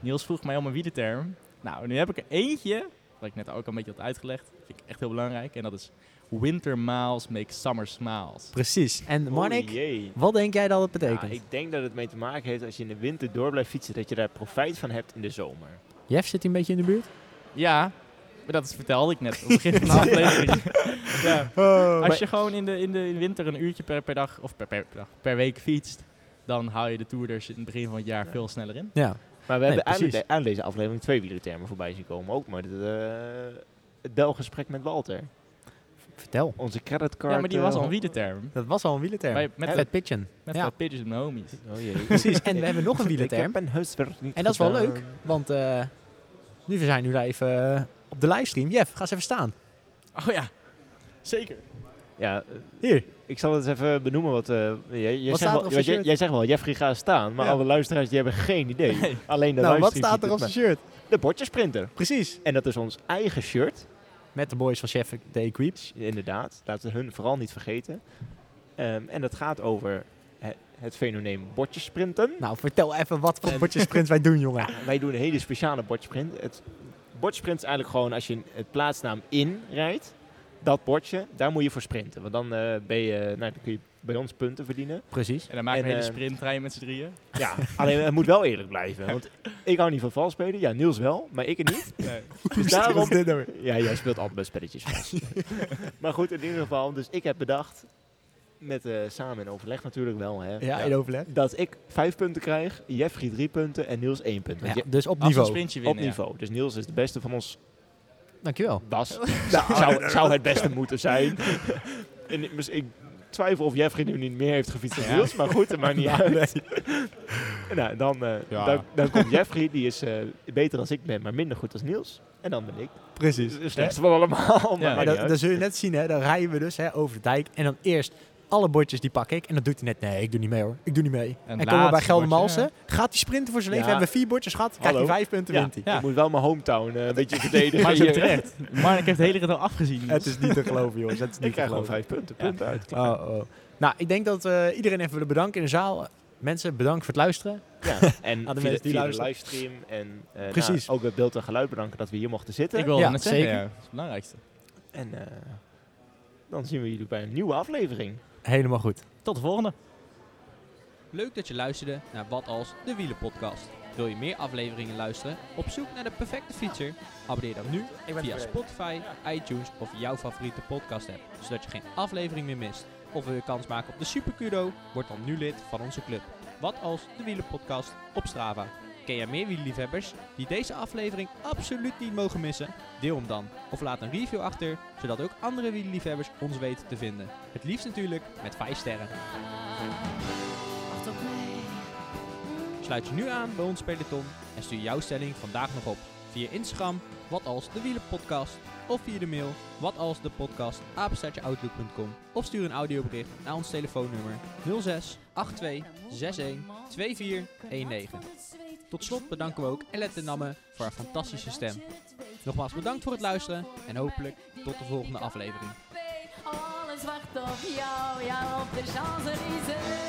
Niels vroeg mij om een wielerterm. Nou, nu heb ik er eentje, wat ik net ook al een beetje had uitgelegd. vind ik echt heel belangrijk. En dat is winter miles make summer smiles. Precies. En Marnik, Oh jee. wat denk jij dat het Ja, betekent? ik denk dat het mee te maken heeft als je in de winter door blijft fietsen, dat je daar profijt van hebt in de zomer. Jeff zit een beetje in de buurt? Ja, maar dat vertelde ik net op het begin van de aflevering. ja. Als je gewoon in de, in de winter een uurtje per, per dag of per, per, per dag, per week fietst, dan haal je de Tour er in het begin van het jaar veel sneller in. Ja. Maar we Nee, hebben aan, aan deze aflevering twee wielertermen voorbij zien komen. Ook maar het, eh, het belgesprek met Walter. Vertel. Onze creditcard. Ja, maar die was al een eh, wielerterm. Dat was al een wielerterm. Bij- met Fat Pigeon. Met Ja. Fat Pigeons en mijn homies. Oh jee. Precies. En we hebben nog een wielerterm. Ik heb mijn huiswerk niet En dat is wel leuk, want eh, nu we zijn nu live eh, op de livestream. Jeff, ga eens even staan. Oh ja, zeker. Ja, Hier. ik zal het eens even benoemen. Wat, eh, jij, jij, Wat zegt staat wel, jij, jij zegt wel, Jeffrey gaat staan. Maar Ja. alle luisteraars die hebben geen idee. Nee. Alleen de nou, wat staat er op zijn het, shirt? De bordjesprinter. Precies. En dat is ons eigen shirt. Met de boys van Chef de Equip. Inderdaad, laten we hun vooral niet vergeten. Ehm, en dat gaat over he- het fenomeen bordjesprinten. Nou, vertel even wat voor bordjesprints wij doen, jongen. Wij doen een hele speciale bordjesprint. Het bordjesprint is eigenlijk gewoon als je het plaatsnaam in rijdt. Dat bordje, daar moet je voor sprinten. Want dan, eh, ben je, nou, dan kun je bij ons punten verdienen. Precies. En dan maken we En, een hele eh, sprinttrein met z'n drieën. Ja, alleen het moet wel eerlijk blijven. Want ik hou niet van vals spelen. Ja, Niels wel, maar ik er niet. Nee. Dus daarom... dit nou? Ja, jij speelt altijd bij spelletjes vals. maar goed, in ieder geval. Dus ik heb bedacht, met, eh, samen in overleg natuurlijk wel, hè, Ja, in overleg. dat ik vijf punten krijg, Jeffrey drie punten en Niels één punt. Ja, je- dus op Als we een niveau. sprintje op winnen. ja. niveau. Dus Niels is de beste van ons Dankjewel. was. zou, zou het beste moeten zijn. en ik, dus ik twijfel of Jeffrey nu niet meer heeft gefietst dan Ja. Niels, maar goed, dat maakt niet uit. nou, dan, eh, Ja. dan, dan komt Jeffrey, die is eh, beter als ik ben, maar minder goed als Niels. En dan ben ik Precies. de slechtste van allemaal. maar Maar dat, dat zul je net zien, hè. Dan rijden we dus hè, over de dijk. En dan eerst alle bordjes die pak ik. En dan doet hij net, nee, ik doe niet mee hoor. Ik doe niet mee. En, het komen we bij Geldermalsen. Gaat hij sprinten voor zijn leven. Ja. Hebben we vier bordjes gehad. Krijgt hij Hallo. vijf punten, Ja. wint hij. Ja. Ik moet wel mijn hometown eh, een beetje verdedigen. Maar zo hier. terecht. Mark heeft de hele rit al afgezien. Het is niet te geloven, jongens. Het is niet Ik te krijg gewoon vijf punten. Punt uit. klaar. Oh, oh. Nou, ik denk dat we iedereen even willen bedanken in de zaal. Mensen, bedankt voor het luisteren. Ja, en Aan de via, mensen die via de luisteren. livestream. En eh, Precies. nou, ook het beeld en geluid bedanken dat we hier mochten zitten. Ik wilde Ja, net zeggen, zeker. ja. Dat is het belangrijkste. En eh, dan zien we jullie bij een nieuwe aflevering. Helemaal goed. Tot de volgende. Leuk dat je luisterde naar Wat Als de Wielenpodcast. Wil je meer afleveringen luisteren? Op zoek naar de perfecte fietser? Abonneer dan nu via Spotify, iTunes of jouw favoriete podcast app. Zodat je geen aflevering meer mist. Of wil je kans maken op de Super Kudo? Word dan nu lid van onze club. Wat Als de Wielenpodcast op Strava. Ken jij meer wielerliefhebbers die deze aflevering absoluut niet mogen missen? Deel hem dan. Of laat een review achter, zodat ook andere wielerliefhebbers ons weten te vinden. Het liefst natuurlijk met 5 sterren. Sluit je nu aan bij ons peloton en stuur jouw stelling vandaag nog op. Via Instagram, wat als de wielenpodcast. Of via de mail, wat als de podcast. Of stuur een audiobericht naar ons telefoonnummer 06 82 61 2419. Tot slot bedanken we ook Elette Namme voor haar fantastische stem. Nogmaals bedankt voor het luisteren en hopelijk tot de volgende aflevering. Alles jou, op de.